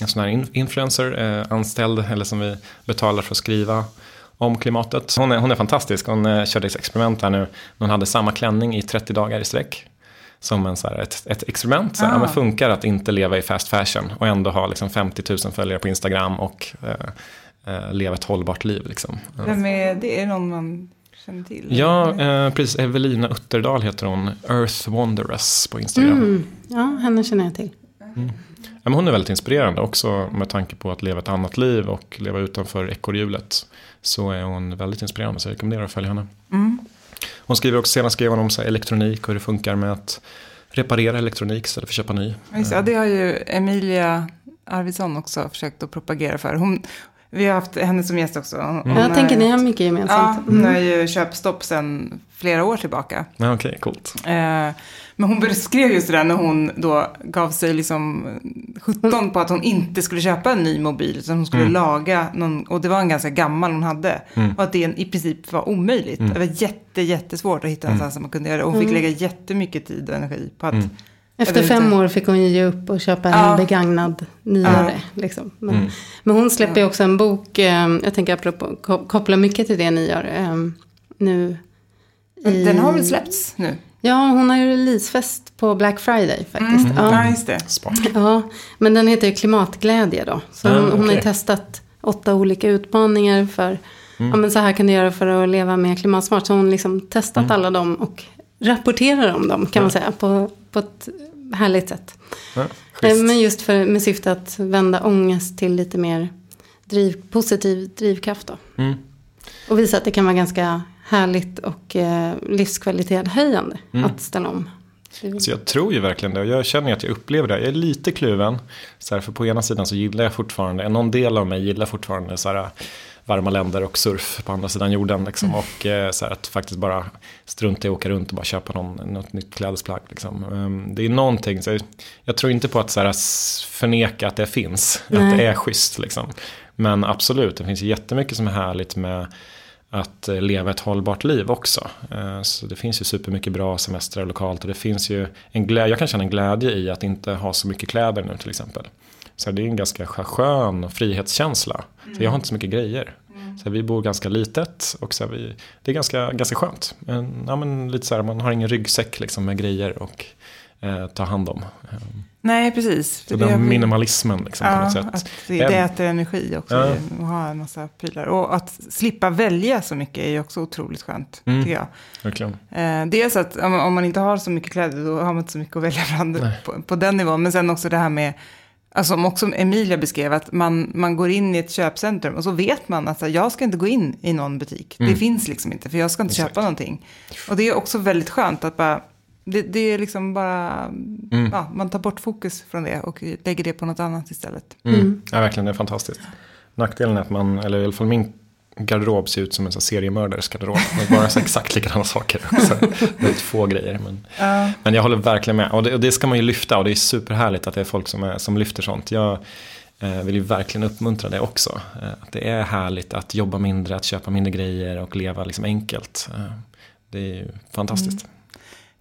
en sån här influencer eh, anställd, eller som vi betalar för att skriva om klimatet. Hon är, hon är fantastisk. Hon eh, körde ett experiment här nu. Hon hade samma klänning i 30 dagar i sträck. Som en, så här, ett, ett experiment. Så här, ah. ja, men funkar att inte leva i fast fashion och ändå ha liksom, 50 000 följare på Instagram och eh, eh, leva ett hållbart liv. Liksom. Vem är det? Är det någon man känner till? Ja, eh, precis. Evelina Utterdal heter hon. Earth Wanderers på Instagram. Mm. Ja, henne känner jag till. Ja, men hon är väldigt inspirerande också med tanke på att leva ett annat liv och leva utanför ekorrhjulet. Så är hon väldigt inspirerande så jag rekommenderar att följa henne. Mm. Hon skriver också, senast skrev hon om så elektronik och hur det funkar med att reparera elektronik istället för att köpa ny. Just, ja, det har ju Emilia Arvidsson också försökt att propagera för. Hon, vi har haft henne som gäst också. Hon, hon Jag har- tänker ni har mycket Ja, gemensamt. hon Mm. har ju köpstopp sedan flera år tillbaka. Ja, Okej, coolt. Eh, men hon beskrev just det där när hon då gav sig liksom 17 på att hon inte skulle köpa en ny mobil. Utan hon skulle Mm. laga någon, och det var en ganska gammal hon hade. Mm. Och att det i princip var omöjligt. Mm. Det var jätte, jättesvårt att hitta en Mm. sån som man kunde göra det. Och hon fick Mm. lägga jättemycket tid och energi på att Mm. Efter fem år fick hon ju ge upp och köpa en Ja. begagnad nyare. Liksom. Men, Mm. men hon släpper ju också en bok, eh, jag tänker apropå, ko- koppla mycket till det ni gör eh, nu. i- Den har väl släppts nu? Ja, hon har ju releasefest på Black Friday faktiskt. Mm. Ja. Ja, just det. Smart. Ja, men den heter ju Klimatglädje då. Så Ah, hon, hon har ju testat åtta olika utmaningar för, Mm. ja men så här kan du göra för att leva mer klimatsmart. Så hon liksom testat alla dem och rapporterar om dem kan man säga på, på ett härligt sätt. Ja, Eh. Men just för, med syfte att vända ångest till lite mer driv, positiv drivkraft då. Mm. Och visa att det kan vara ganska härligt och eh, livskvalitetshöjande Mm. att ställa om. Så jag tror ju verkligen det. Och jag känner att jag upplever det. Jag är lite kluven. Så här, för på ena sidan så gillar jag fortfarande, någon del av mig gillar fortfarande så här, varma länder och surf på andra sidan jorden. Liksom. Mm. Och eh, så här, att faktiskt bara strunta i att åka runt och bara köpa någon, något nytt klädesplagg. Liksom. Ehm, Det är någonting, så jag, tror inte på att så här, förneka att det finns. Att Nej. det är schysst. Liksom. Men absolut, det finns jättemycket som är härligt med att eh, leva ett hållbart liv också. Eh, Så det finns ju supermycket bra semestrar lokalt och det finns ju en glädje, jag kan känna en glädje i att inte ha så mycket kläder nu till exempel. Så det är en ganska skö- skön frihetskänsla. Så jag har inte så mycket grejer. Så vi bor ganska litet och så vi, det är ganska, ganska skönt. En, ja, men lite så här, man har ingen ryggsäck liksom med grejer och eh, ta hand om. Eh, Nej, precis. Så den minimalismen liksom på Ja, något sätt. att det, det äter energi också. Ja. Att ha en massa prylar. Och att slippa välja så mycket är ju också otroligt skönt, Mm. tycker jag. Verkligen. Eh, dels att om, man inte har så mycket kläder, då har man inte så mycket att välja bland på, på den nivån. Men sen också det här med, alltså som också Emilia beskrev, att man, man går in i ett köpcentrum och så vet man att så här, jag ska inte gå in i någon butik. Mm. Det finns liksom inte, för jag ska inte Exakt. köpa någonting. Och det är också väldigt skönt att bara, det, det är liksom bara, Mm. ja, man tar bort fokus från det och lägger det på något annat istället. Mm. Mm. Ja, verkligen, det är fantastiskt. Nackdelen är att man, eller i alla fall min garderob ser ut som en seriemördares garderob. Med bara så exakt likadana saker. Så väldigt få grejer. Men, Ja. men jag håller verkligen med. Och det, och det ska man ju lyfta. Och det är superhärligt att det är folk som, är, som lyfter sånt. Jag eh, vill ju verkligen uppmuntra det också. Eh, att det är härligt att jobba mindre, att köpa mindre grejer och leva liksom enkelt. Eh, det är ju fantastiskt.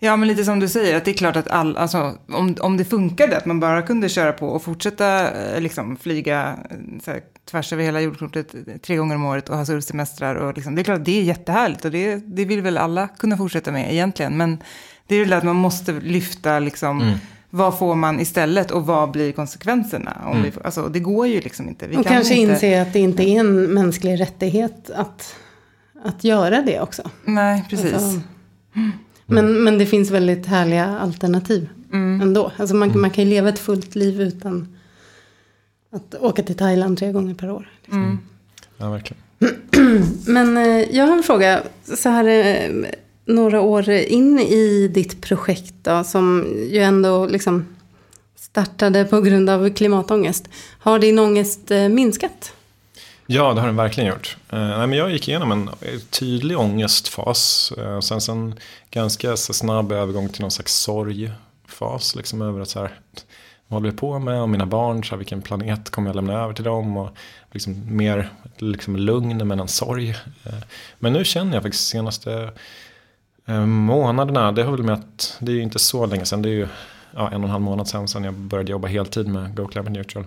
Ja, men lite som du säger, att det är klart att all, alltså, om, om det funkade, att man bara kunde köra på och fortsätta eh, liksom, flyga eh, så här, tvärs över hela jordklotet eh, tre gånger om året och ha surfsemestrar. Och liksom, det är klart att det är jättehärligt och det, det vill väl alla kunna fortsätta med egentligen. Men det är väl att man måste lyfta liksom, Mm. vad får man istället och vad blir konsekvenserna? Om Mm. vi, alltså, det går ju liksom inte. Vi Och kan kanske inte, inse att det inte är en mänsklig rättighet att, att göra det också. Nej, precis. Alltså, men, men det finns väldigt härliga alternativ Mm. ändå. Alltså man, man kan ju leva ett fullt liv utan att åka till Thailand tre gånger per år. Mm. Ja, verkligen. Men eh, jag har en fråga. Så här eh, några år in i ditt projekt då, som ju ändå liksom startade på grund av klimatångest. Har din ångest eh, minskat? Ja, det har den verkligen gjort. Eh, nej, men jag gick igenom en tydlig ångestfas. Eh, sen en ganska så snabb övergång till någon slags sorgfas. Liksom över att så här, vad håller vi på med? Och mina barn, så här, vilken planet kommer jag lämna över till dem? Och liksom mer liksom lugn men en sorg. Eh, men nu känner jag faktiskt senaste månaderna, det har väl med att det är ju inte så länge sedan. Det är ju ja, en och en halv månad sedan, sedan jag började jobba heltid med Go Climate Neutral.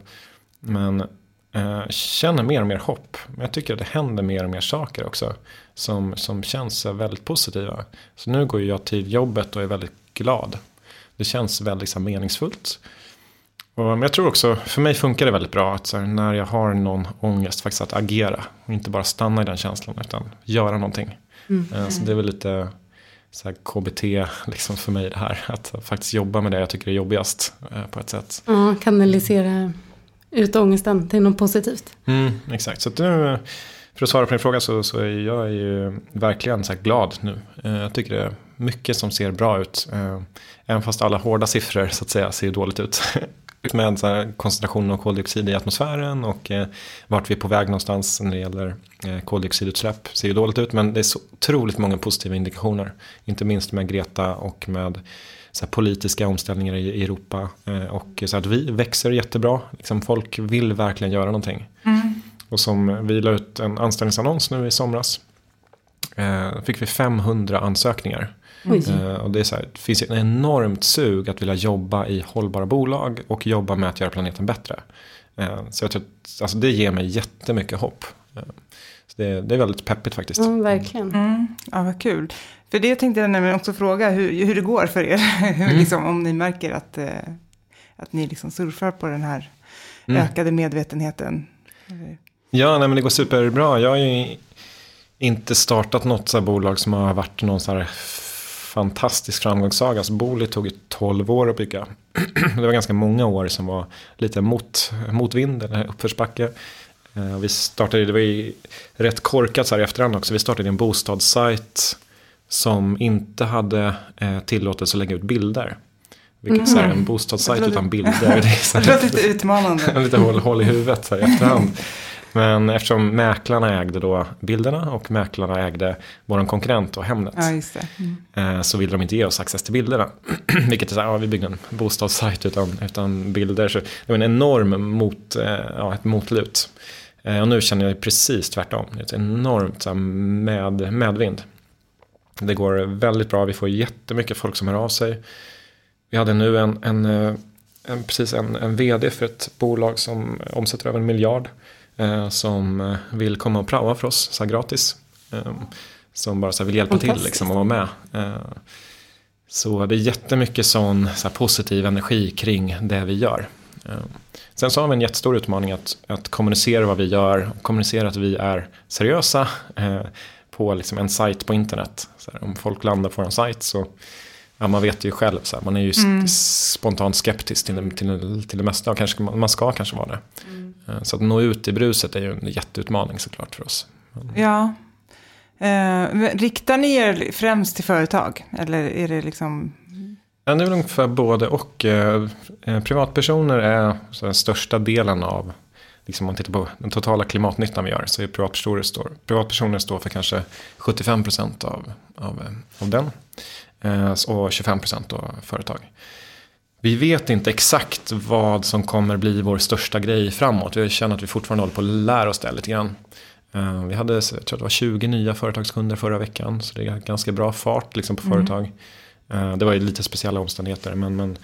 Men känner mer och mer hopp. Men jag tycker att det händer mer och mer saker också. Som, som känns eh, väldigt positiva. Så nu går jag till jobbet och är väldigt glad. Det känns väldigt här, meningsfullt. Och, men jag tror också, för mig funkar det väldigt bra att här, när jag har någon ångest faktiskt att agera. Och inte bara stanna i den känslan utan göra någonting. Mm. Eh, Så det är väl lite så här KBT liksom för mig det här. Att faktiskt jobba med det jag tycker är jobbigast eh, på ett sätt. Ja, kanalisera ut ångesten till något positivt. Mm, exakt, så att nu, för att svara på din fråga så, så är jag ju verkligen så här glad nu. Eh, jag tycker det är mycket som ser bra ut. Eh, även fast alla hårda siffror så att säga ser dåligt ut. Med så här koncentrationen av koldioxid i atmosfären och eh, vart vi är på väg någonstans när det gäller eh, koldioxidutsläpp ser ju dåligt ut. Men det är så otroligt många positiva indikationer. Inte minst med Greta och med så här, politiska omställningar i, i Europa. Eh, och så att vi växer jättebra. Liksom, folk vill verkligen göra någonting. Och som vi la ut en anställningsannons nu i somras. Eh, fick vi 500 ansökningar. Eh, och det, är så här, det finns ett enormt sug att vilja jobba i hållbara bolag och jobba med att göra planeten bättre. Eh, så jag tror att alltså det ger mig jättemycket hopp. Eh, så det, det är väldigt peppigt faktiskt. Ja, verkligen. Mm, ja, vad kul. För det tänkte jag nämligen också fråga hur, hur det går för er. Hur, liksom, om ni märker att, eh, att ni liksom surfar på den här Mm. ökade medvetenheten. Ja, nej, men det går superbra. Jag har ju inte startat något så här bolag som har varit någon så här fantastisk framgångssaga. Alltså Booli tog ju 12 år att bygga. Det var ganska många år som var lite mot, motvind eller uppförsbacke. Eh, Vi startade, det var ju rätt korkat så här i efterhand också. Vi startade en bostadssajt som inte hade eh, tillåtelse att lägga ut bilder. Vilket så här, en bostadssajt utan bilder. Det är Det här, lite utmanande. lite hål, hål i huvudet så här, i efterhand. Men eftersom mäklarna ägde då bilderna och mäklarna ägde vår konkurrent och Hemnet. Ja. Mm. eh, Så ville de inte ge oss access till bilderna. Vilket är så här, ja, vi byggde en bostadssajt utan, utan bilder. Så det var en enorm mot, eh, ja, ett motlut. Eh, Och nu känner jag precis tvärtom. Det är ett enormt med, medvind. Det går väldigt bra, vi får jättemycket folk som hör av sig. Vi hade nu en, en, eh, en, precis en, en vd för ett bolag som omsätter över en miljard. Eh, som eh, vill komma och praoa för oss, så gratis. Eh, som bara så vill hjälpa till liksom, och vara med. Eh, så det är jättemycket sån så positiv energi kring det vi gör. Eh, Sen så har vi en jättestor utmaning att, att kommunicera vad vi gör, kommunicera att vi är seriösa på liksom en sajt på internet. Här, om folk landar på en sajt så, ja, man vet ju själv, så här, man är ju s- spontant skeptisk till, det- till, det- till det mesta och kanske, man ska kanske vara det. Eh, Så att nå ut i bruset är ju en jätteutmaning såklart för oss. Ja. Eh, riktar ni er främst till företag? Eller är det liksom... Ja, det är väl ungefär både och. Eh, eh, privatpersoner är den största delen av, liksom om man tittar på den totala klimatnyttan vi gör, så är privatpersoner står, privatpersoner står för kanske 75% av, av, eh, av den. Eh, och 25% av företag. Vi vet inte exakt vad som kommer bli vår största grej framåt. Jag känner att vi fortfarande håller på att lära oss det lite grann. Eh, Vi hade, jag tror att det var 20 nya företagskunder förra veckan. Så det är ganska bra fart liksom, på företag. Eh, Det var ju lite speciella omständigheter. Men, men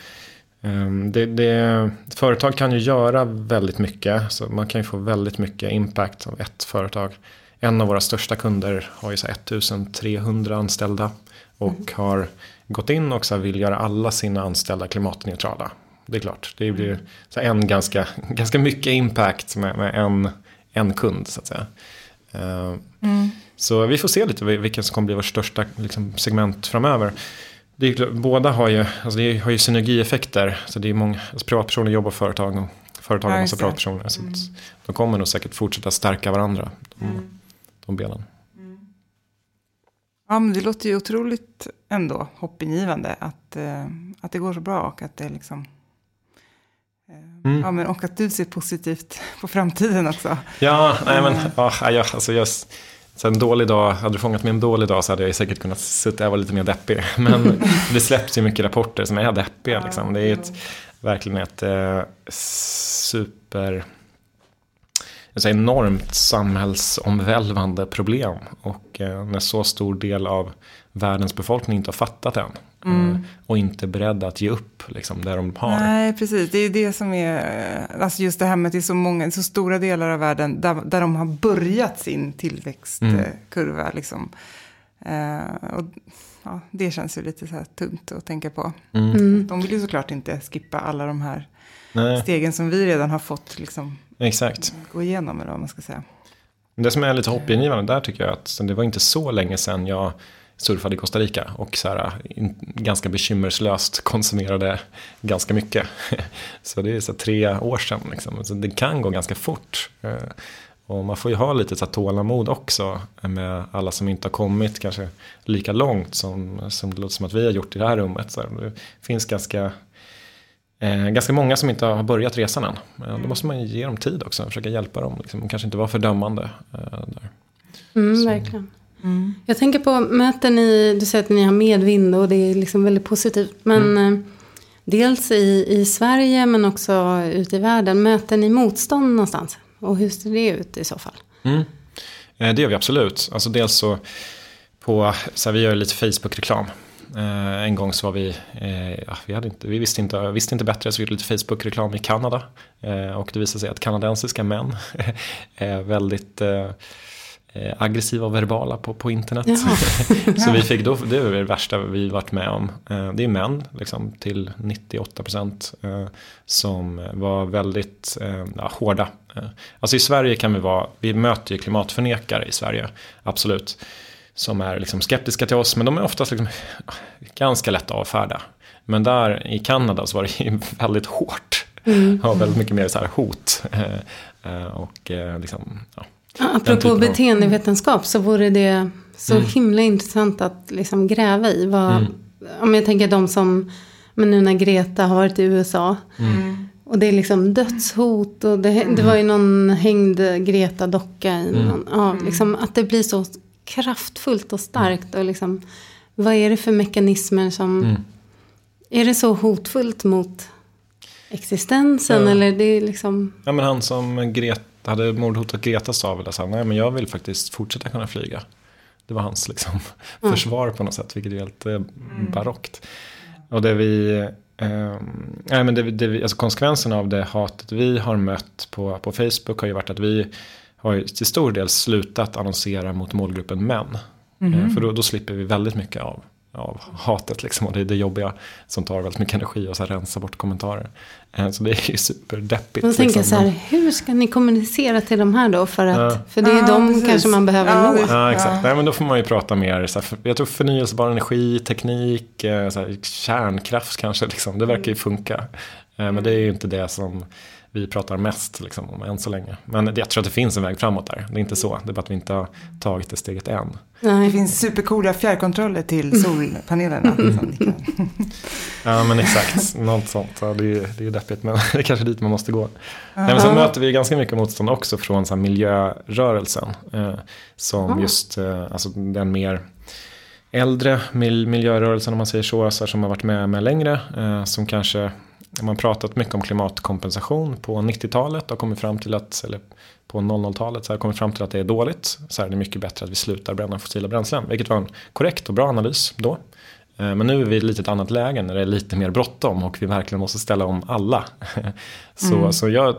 det, det, företag kan ju göra väldigt mycket. Så man kan ju få väldigt mycket impact av ett företag. En av våra största kunder har ju så här 1300 anställda. Och har gått in och så vill göra alla sina anställda klimatneutrala. Det är klart, det blir så här en ganska, ganska mycket impact med, med en, en kund så att säga. Eh, Så vi får se lite vil- vilken som kommer bli vårt största liksom, segment framöver. Det är, klart, båda har ju, alltså det har ju synergieffekter. Så det är många, alltså privatpersoner jobbar företag och företag har massa privatpersoner. Så att de kommer nog säkert fortsätta stärka varandra, de, de benen. Ja, men det låter ju otroligt ändå hoppingivande att, eh, att det går så bra och att det liksom... eh, Mm. Ja, men och att du ser positivt på framtiden också. Ja, nej men, ja, ja, alltså just, så en dålig dag, hade du fångat mig en dålig dag så hade jag säkert kunnat sitta och vara lite mer deppig. Men det släpps ju mycket rapporter som är deppiga. Liksom. Det är ett, verkligen ett eh, super, ett enormt samhällsomvälvande problem. Och eh, när så stor del av världens befolkning inte har fattat än. Eh, och inte beredda att ge upp liksom, det de har. Nej, precis. Det är det som är, eh, alltså just det här med att det är så många, så stora delar av världen där, där de har börjat sin tillväxtkurva. Liksom. Eh, och, ja, det känns ju lite så här tungt att tänka på. Mm. De vill ju såklart inte skippa alla de här Nej, stegen som vi redan har fått liksom, exakt. gå igenom, eller vad man ska säga. Det som är lite hoppingivande där tycker jag att det var inte så länge sedan jag surfade i Costa Rica och så här, in, ganska bekymmerslöst konsumerade ganska mycket. så det är så tre år sedan. Liksom. Så det kan gå ganska fort. Eh, och man får ju ha lite så här tålamod också med alla som inte har kommit kanske lika långt som, som det låter som att vi har gjort i det här rummet. Så det finns ganska, eh, ganska många som inte har börjat resan än. Eh, då måste man ge dem tid också, försöka hjälpa dem. Liksom, kanske inte vara fördömande. Eh, där. Mm, verkligen. Mm. Jag tänker på, möter ni, du säger att ni har medvind och det är liksom väldigt positivt. Men mm. eh, dels i, i Sverige men också ute i världen, möter ni motstånd någonstans? Och hur ser det ut i så fall? Mm. Eh, det gör vi absolut. Alltså dels så, på, så här, vi gör lite Facebook-reklam. Eh, en gång så var vi, eh, ja, vi, hade inte, vi visste, inte, visste inte bättre så vi gjorde lite Facebook-reklam i Kanada. Eh, och det visade sig att kanadensiska män är väldigt eh, aggressiva och verbala på, på internet. så vi fick då, det är det värsta vi varit med om. Eh, det är män liksom, till 98 procent eh, som var väldigt ja, hårda. Alltså i Sverige kan vi vara, vi möter ju klimatförnekare i Sverige, absolut. Som är liksom skeptiska till oss, men de är oftast liksom ganska lätta att avfärda. Men där i Kanada så var det väldigt hårt. Mm. Och väldigt mycket mer så här hot. Och liksom, ja Apropå beteendevetenskap så vore det så mm. himla intressant att liksom gräva i. Vad, mm. Om jag tänker de som, men nu när Greta har varit i USA. Mm. Och det är liksom dödshot och det, det var ju någon hängd Greta-docka i mm. någon, ja, liksom att det blir så kraftfullt och starkt. Och liksom, vad är det för mekanismer som, mm. är det så hotfullt mot existensen? Ja. Eller det är liksom... Ja men han som Greta hade mordhotat Greta sa väl att nej men jag vill faktiskt fortsätta kunna flyga. Det var hans liksom, mm. försvar på något sätt, vilket är helt eh, barockt. Och det vi, eh, nej men det, det vi, alltså konsekvenserna av det hatet vi har mött på, på Facebook har ju varit att vi har ju till stor del slutat annonsera mot målgruppen män. Mm. Eh, för då, då slipper vi väldigt mycket av av hatet liksom och det är det jobbiga som tar väldigt mycket energi och så här rensa bort kommentarer. Eh, så det är ju superdeppigt. Jag tänker liksom. så här, hur ska ni kommunicera till de här då? För, att, ja. för det är ju ja, de precis. kanske man behöver ja, nå. Ja, exakt. Ja. Nej, men då får man ju prata mer, så här, jag tror förnyelsebar energi, teknik, eh, så här, kärnkraft kanske, liksom. det verkar ju funka. Eh, men det är ju inte det som vi pratar mest liksom, om än så länge. Men jag tror att det finns en väg framåt där. Det är inte så, det är bara att vi inte har tagit det steget än. Nej. Det finns supercoola fjärrkontroller till solpanelerna. ja men exakt, något sånt. Ja, det, är, det är deppigt men det är kanske dit man måste gå. Nej, men sen möter vi ganska mycket motstånd också från så här, miljörörelsen. Eh, som ah. just eh, alltså, den mer äldre miljörörelsen om man säger så, så här, som har varit med, med längre. Eh, som kanske man har pratat mycket om klimatkompensation på 90-talet och kommit fram till att, eller på 00-talet, så har kommit fram till att det är dåligt. Så är det mycket bättre att vi slutar bränna fossila bränslen. Vilket var en korrekt och bra analys då. Eh, men nu är vi i ett litet annat läge när det är lite mer bråttom och vi verkligen måste ställa om alla. så, mm. så, jag,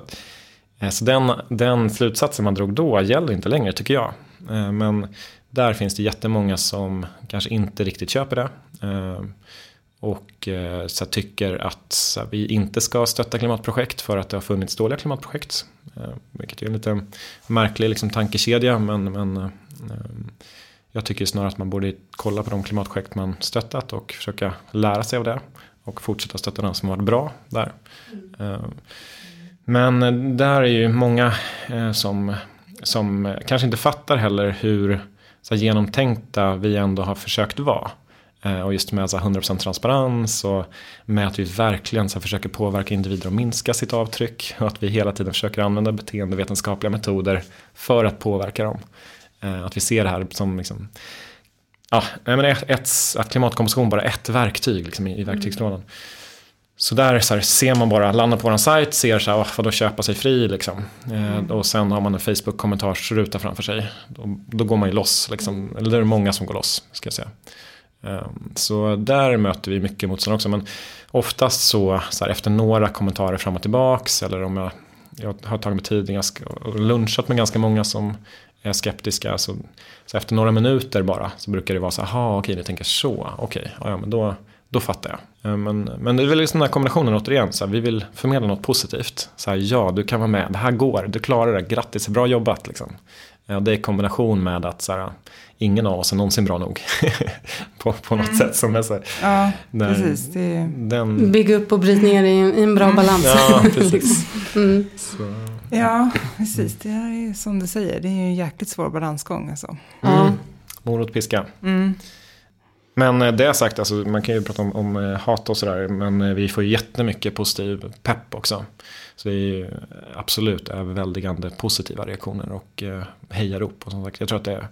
eh, så den, den slutsatsen man drog då gäller inte längre tycker jag. Eh, men där finns det jättemånga som kanske inte riktigt köper det. Och eh, så tycker att så vi inte ska stötta klimatprojekt för att det har funnits dåliga klimatprojekt. Eh, vilket är en lite märklig liksom, tankekedja men, men eh, jag tycker snarare att man borde kolla på de klimatprojekt man stöttat och försöka lära sig av det. Och fortsätta stötta de som har varit bra där. Mm. Men eh, där är ju många eh, som, som kanske inte fattar heller hur så genomtänkta vi ändå har försökt vara. Eh, och just med så 100% transparens och med att vi verkligen så försöker påverka individer att minska sitt avtryck och att vi hela tiden försöker använda beteendevetenskapliga metoder för att påverka dem. Eh, att vi ser det här som liksom, ja, men ett, att klimatkompensation bara är ett verktyg liksom, i, i verktygslådan. Mm. Så där så här, ser man bara, landar på vår sajt, ser så här, oh, vad då köpa sig fri liksom. Eh, mm. och sen har man en Facebook-kommentarsruta framför sig. Då, då, går man ju loss, liksom. eller det är många som går loss, ska jag säga. Ehm, så där möter vi mycket motstånd också. Men oftast så, så här, efter några kommentarer fram och tillbaks eller om jag, jag har tagit mig tid och lunchat med ganska många som är skeptiska. Så, så efter några minuter bara så brukar det vara så här, okej ni tänker så, okej, ja, men då, då fattar jag. Ehm, men, men det är väl just den här kombinationen återigen, så här, vi vill förmedla något positivt. Så här, ja, du kan vara med, det här går, du klarar det, grattis, bra jobbat. Liksom. Ehm, det är i kombination med att så här, ingen av oss är någonsin bra nog. på, på något sätt som är så här, Ja, när precis. Det, Den, Bygga upp och bryta ner i en, i en bra balans. ja, precis. Mm. Så, ja, precis. Det är som du säger, det är ju en jäkligt svår balansgång alltså. Mm, morot, piska. Mm. Men eh, det sagt, alltså, man kan ju prata om, om eh, hat och sådär. Men eh, vi får ju jättemycket positiv pepp också. Så det är ju absolut överväldigande positiva reaktioner och hejarop. Och som sagt, jag tror att det är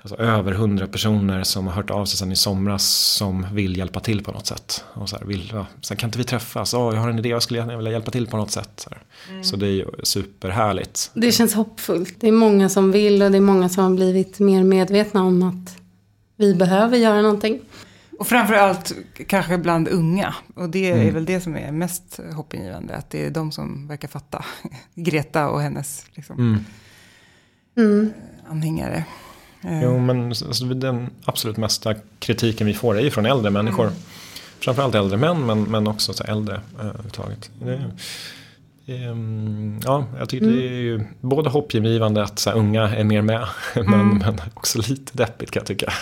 alltså, över hundra personer som har hört av sig sedan i somras som vill hjälpa till på något sätt. Och så här, vill, ja, sen kan inte vi träffas? Oh, jag har en idé, jag skulle gärna vilja hjälpa till på något sätt. Så, här. så det är ju superhärligt. Det känns hoppfullt. Det är många som vill och det är många som har blivit mer medvetna om att vi behöver göra någonting. Och framförallt kanske bland unga. Och det är Mm. väl det som är mest hoppingivande. Att det är de som verkar fatta. Greta och hennes liksom, Mm. Mm. anhängare. Eh, Jo, men alltså, den absolut mesta kritiken vi får är ju från äldre människor. Mm. Framförallt äldre män, men, men också så äldre eh, överhuvudtaget. Ehm, ja, jag tycker det är ju både hoppgivande att så här, unga är mer med, men, Mm. men också lite deppigt kan jag tycka.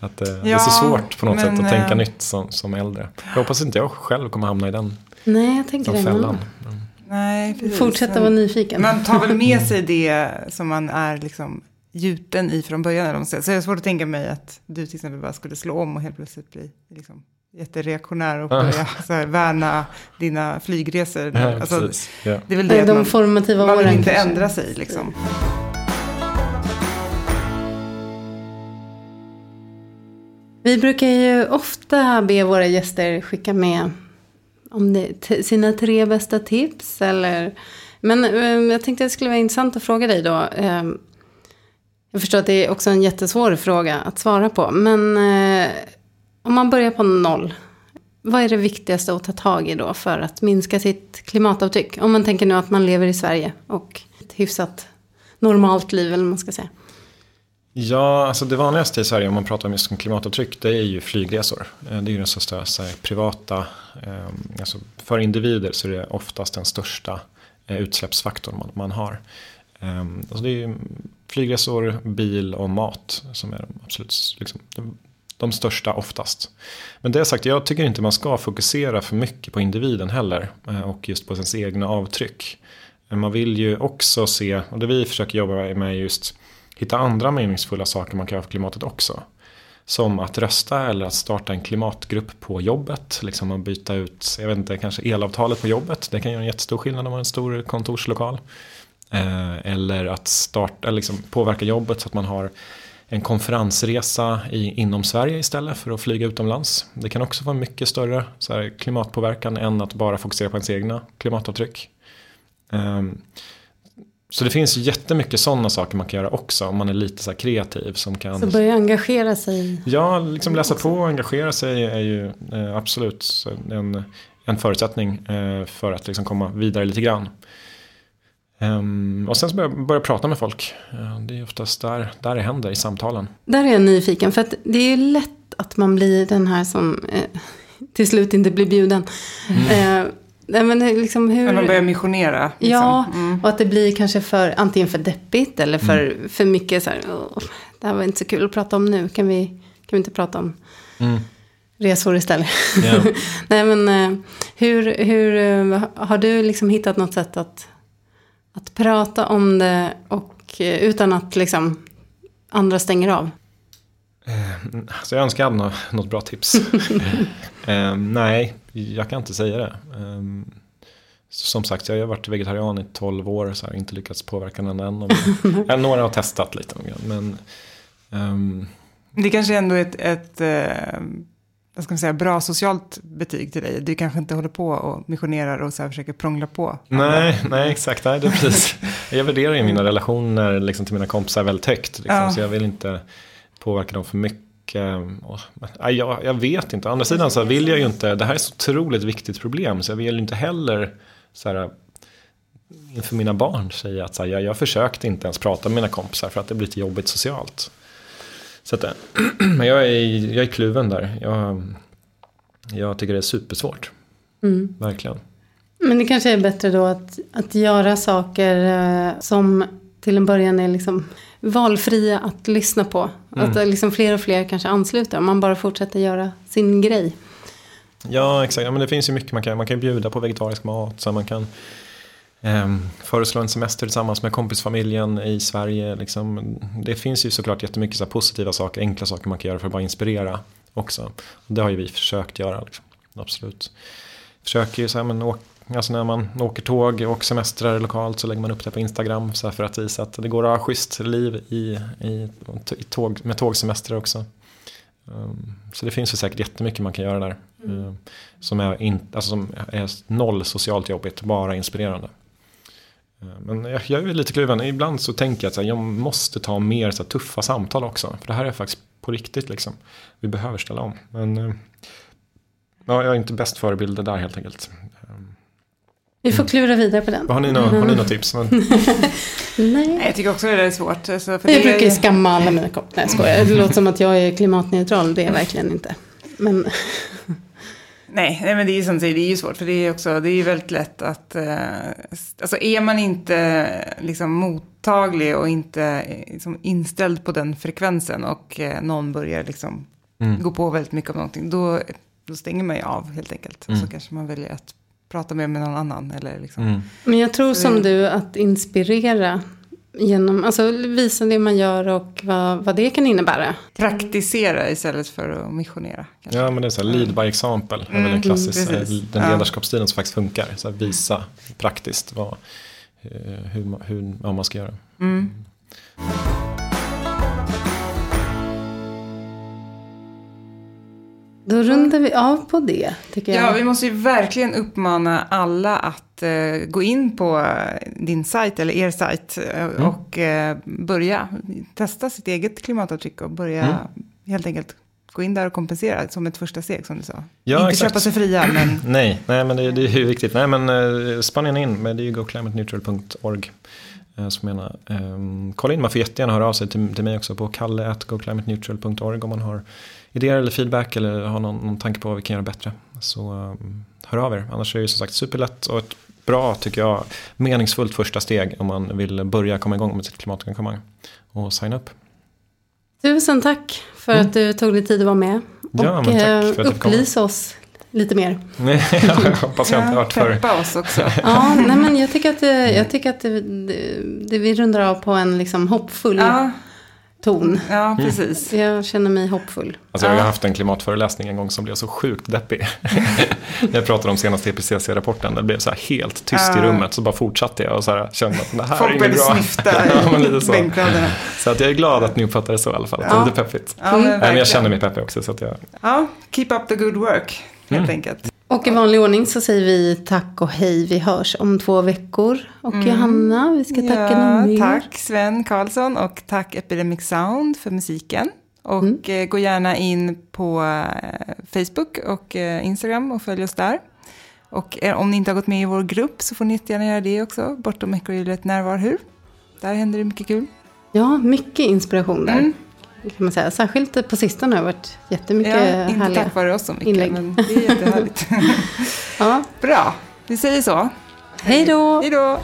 Att eh, det är Ja, så svårt på något men, sätt att tänka eh, nytt som, som äldre. Jag hoppas inte jag själv kommer hamna i den, Nej, jag tänker den det. fällan. Men Nej, precis. Fortsätta vara nyfiken. Man tar väl med sig det som man är liksom gjuten i från början. Eller. Så det är svårt att tänka mig att du till exempel bara skulle slå om och helt plötsligt bli liksom, jättereaktionär och Ja. börja så här, värna dina flygresor. Ja, alltså, precis. Ja. det är väl det att de man, formativa man vill åren inte kanske. ändra sig liksom. Vi brukar ju ofta be våra gäster skicka med om det, t- sina tre bästa tips. Eller, men eh, jag tänkte att det skulle vara intressant att fråga dig då. Jag förstår att det är också en jättesvår fråga att svara på. Men eh, om man börjar på noll. Vad är det viktigaste att ta tag i då för att minska sitt klimatavtryck? Om man tänker nu att man lever i Sverige och ett hyfsat normalt liv eller vad man ska säga. Ja, alltså det vanligaste i Sverige om man pratar om just klimatavtryck det är ju flygresor. Eh, det är ju den största så här, privata, eh, alltså för individer så är det oftast den största eh, utsläppsfaktorn man, man har. Eh, Alltså det är ju flygresor, bil och mat som är de absolut liksom, de, de största oftast. Men det sagt, jag tycker inte man ska fokusera för mycket på individen heller eh, och just på ens egna avtryck. Men Man vill ju också se, och det vi försöker jobba med är just hitta andra meningsfulla saker man kan göra för klimatet också. Som att rösta eller att starta en klimatgrupp på jobbet. Liksom att byta ut, jag vet inte, kanske elavtalet på jobbet. Det kan göra en jättestor skillnad om man har en stor kontorslokal. Eh, eller att starta, liksom påverka jobbet så att man har en konferensresa i, inom Sverige istället för att flyga utomlands. Det kan också vara mycket större här, klimatpåverkan än att bara fokusera på ens egna klimatavtryck. Ehm, så det finns jättemycket sådana saker man kan göra också om man är lite så kreativ. Som kan... Så börja engagera sig. Ja, liksom läsa på och engagera sig är ju eh, absolut en, en förutsättning eh, för att liksom komma vidare lite grann. Ehm, och sen så börja, börja prata med folk. Eh, det är oftast där, där det händer i samtalen. Där är jag nyfiken, för att det är ju lätt att man blir den här som eh, till slut inte blir bjuden. Eh, nej, men liksom hur... Man börjar missionera. Liksom. Ja, Mm. och att det blir kanske för, antingen för deppigt eller för, för mycket så här, "Åh, det här var inte så kul att prata om nu, kan vi, kan vi inte prata om Mm. resor istället? Ja. Nej men eh, hur, hur eh, har du liksom hittat något sätt att, att prata om det och eh, utan att liksom andra stänger av? Eh, Så jag önskar jag hade nå- något bra tips. eh, nej, jag kan inte säga det. Eh, som sagt, jag har varit vegetarian i 12 år så har inte lyckats påverka någon än. Om- några har testat lite. Men ehm, Det kanske ändå är ett, ett eh, vad ska man säga, bra socialt betyg till dig. Du kanske inte håller på och missionerar och så här försöker prångla på. nej, nej, exakt. Nej, det är precis. Jag värderar ju mina relationer liksom, till mina kompisar väldigt högt. Liksom, Ja. Så jag vill inte påverka dem för mycket. Och, nej, jag, jag vet inte. Å andra sidan så vill jag ju inte. Det här är ett så otroligt viktigt problem. Så jag vill ju inte heller så här, inför mina barn säga att så här, jag, jag försökte inte ens prata med mina kompisar för att det blir lite jobbigt socialt. Så att, men jag är, jag är kluven där. Jag, jag tycker det är supersvårt. Verkligen. Men det kanske är bättre då att, att göra saker eh, som till en början är liksom valfria att lyssna på. Att eh, liksom fler och fler kanske ansluter om man bara fortsätter göra sin grej. Ja, exakt. Ja, men det finns ju mycket man kan Man kan bjuda på vegetarisk mat. Så man kan ehm, föreslå en semester tillsammans med kompisfamiljen i Sverige. Liksom. Det finns ju såklart jättemycket så positiva saker, enkla saker man kan göra för att bara inspirera också. Det har ju vi försökt göra. Liksom. Absolut. Försöker ju så här, men alltså när man åker tåg och semestrar lokalt så lägger man upp det på Instagram så för att visa att det går att ha schysst liv i, i, i tåg, med tågsemester också. Um, så det finns ju säkert jättemycket man kan göra där. um, som, är in, alltså som är noll socialt jobbigt, bara inspirerande. Uh, men jag, jag är lite kluven. Ibland så tänker jag att här, jag måste ta mer så här, tuffa samtal också. För det här är faktiskt på riktigt liksom. Vi behöver ställa om. Men uh, ja, jag är inte bäst förebilder där helt enkelt. Vi får klura vidare på den. har ni några har ni några tips? Men, Nej. Nej, jag tycker också det är svårt. Alltså, för Jag det brukar ju är, skamma alla mina kompisar. Nej, jag skojar. Det låter som att jag är klimatneutral. Det är jag verkligen inte. Men nej, nej, men det är ju som du säger, det är ju svårt. För det är också, det är ju väldigt lätt att, eh, alltså är man inte liksom mottaglig och inte eh, liksom, inställd på den frekvensen och eh, någon börjar liksom Mm. gå på väldigt mycket av någonting, då, då stänger man ju av helt enkelt. Mm. Så kanske man väljer att prata mer med någon annan. Eller liksom. mm. Men jag tror Så som det- du att inspirera genom, alltså visa det man gör och vad, vad det kan innebära. Praktisera istället för att missionera. Kanske. Ja, men det är så här, lead by example. Det är väl en Mm, klassisk, precis. eh, den Ja. ledarskapsstilen som faktiskt funkar. Så här, visa praktiskt vad, eh, hur, hur, vad man ska göra. Mm. Då rundar vi av på det, tycker jag. Ja, vi måste ju verkligen uppmana alla att gå in på eh, din sajt eller er sajt eh, och eh, börja testa sitt eget klimatavtryck och börja Mm. helt enkelt gå in där och kompensera som ett första steg som du sa. Ja, Inte exakt. köpa sig fria, men Nej, nej men det, det är ju viktigt. Nej, men eh, Spanien in, men det är ju goclimateneutral.org. Eh, som menar, eh, kolla in, man får jättegärna höra av sig till, till mig också på kalle.goclimateneutral.org om man har idéer eller feedback eller har någon, någon tanke på vad vi kan göra bättre. Så eh, hör av er, annars är det ju som sagt superlätt och ett bra, tycker jag, meningsfullt första steg om man vill börja komma igång med sitt klimatengagemang och signa upp. Tusen tack för att du tog dig tid att vara med. Och Ja, men tack för eh, komma. upplysa oss lite mer. Nej, jag hoppas jag inte har ja, varit för... peppa oss också. Ja, nej men jag tycker att, det, jag tycker att det, det, det, vi rundar av på en liksom hoppfull Ja, ton. ja, precis. Jag känner mig hoppfull. Alltså jag har Ja. haft en klimatföreläsning en gång som blev så sjukt deppig. När jag pratade om senaste IPCC-rapporten, det blev så här helt tyst i Ja. rummet. Så bara fortsatte jag och så här kände att det här är Folk inget började bra. snyfta ja, men lite i så. bänkraderna. så att jag är glad att ni uppfattar det så i alla fall. Att det Ja. är lite peppigt. Ja, men jag känner mig peppig också. Så att jag... Ja, keep up the good work, helt Mm. enkelt. Och i vanlig ordning så säger vi tack och hej. Vi hörs om två veckor. Och Johanna, vi ska tacka någon mer. Tack Sven Karlsson och tack Epidemic Sound för musiken. Och Mm. eh, gå gärna in på eh, Facebook och eh, Instagram och följ oss där. Och om ni inte har gått med i vår grupp så får ni jättegärna göra det också. Bortom ekorrhjulet närvar hur. Där händer det mycket kul. Ja, mycket inspiration där. Mm. Kan man säga. Särskilt på sistone har det varit jättemycket Ja, inte härliga. tack vare oss så mycket, inlägg. men det är jättehärligt. Ja, Bra, vi säger så. hej då! Hej då!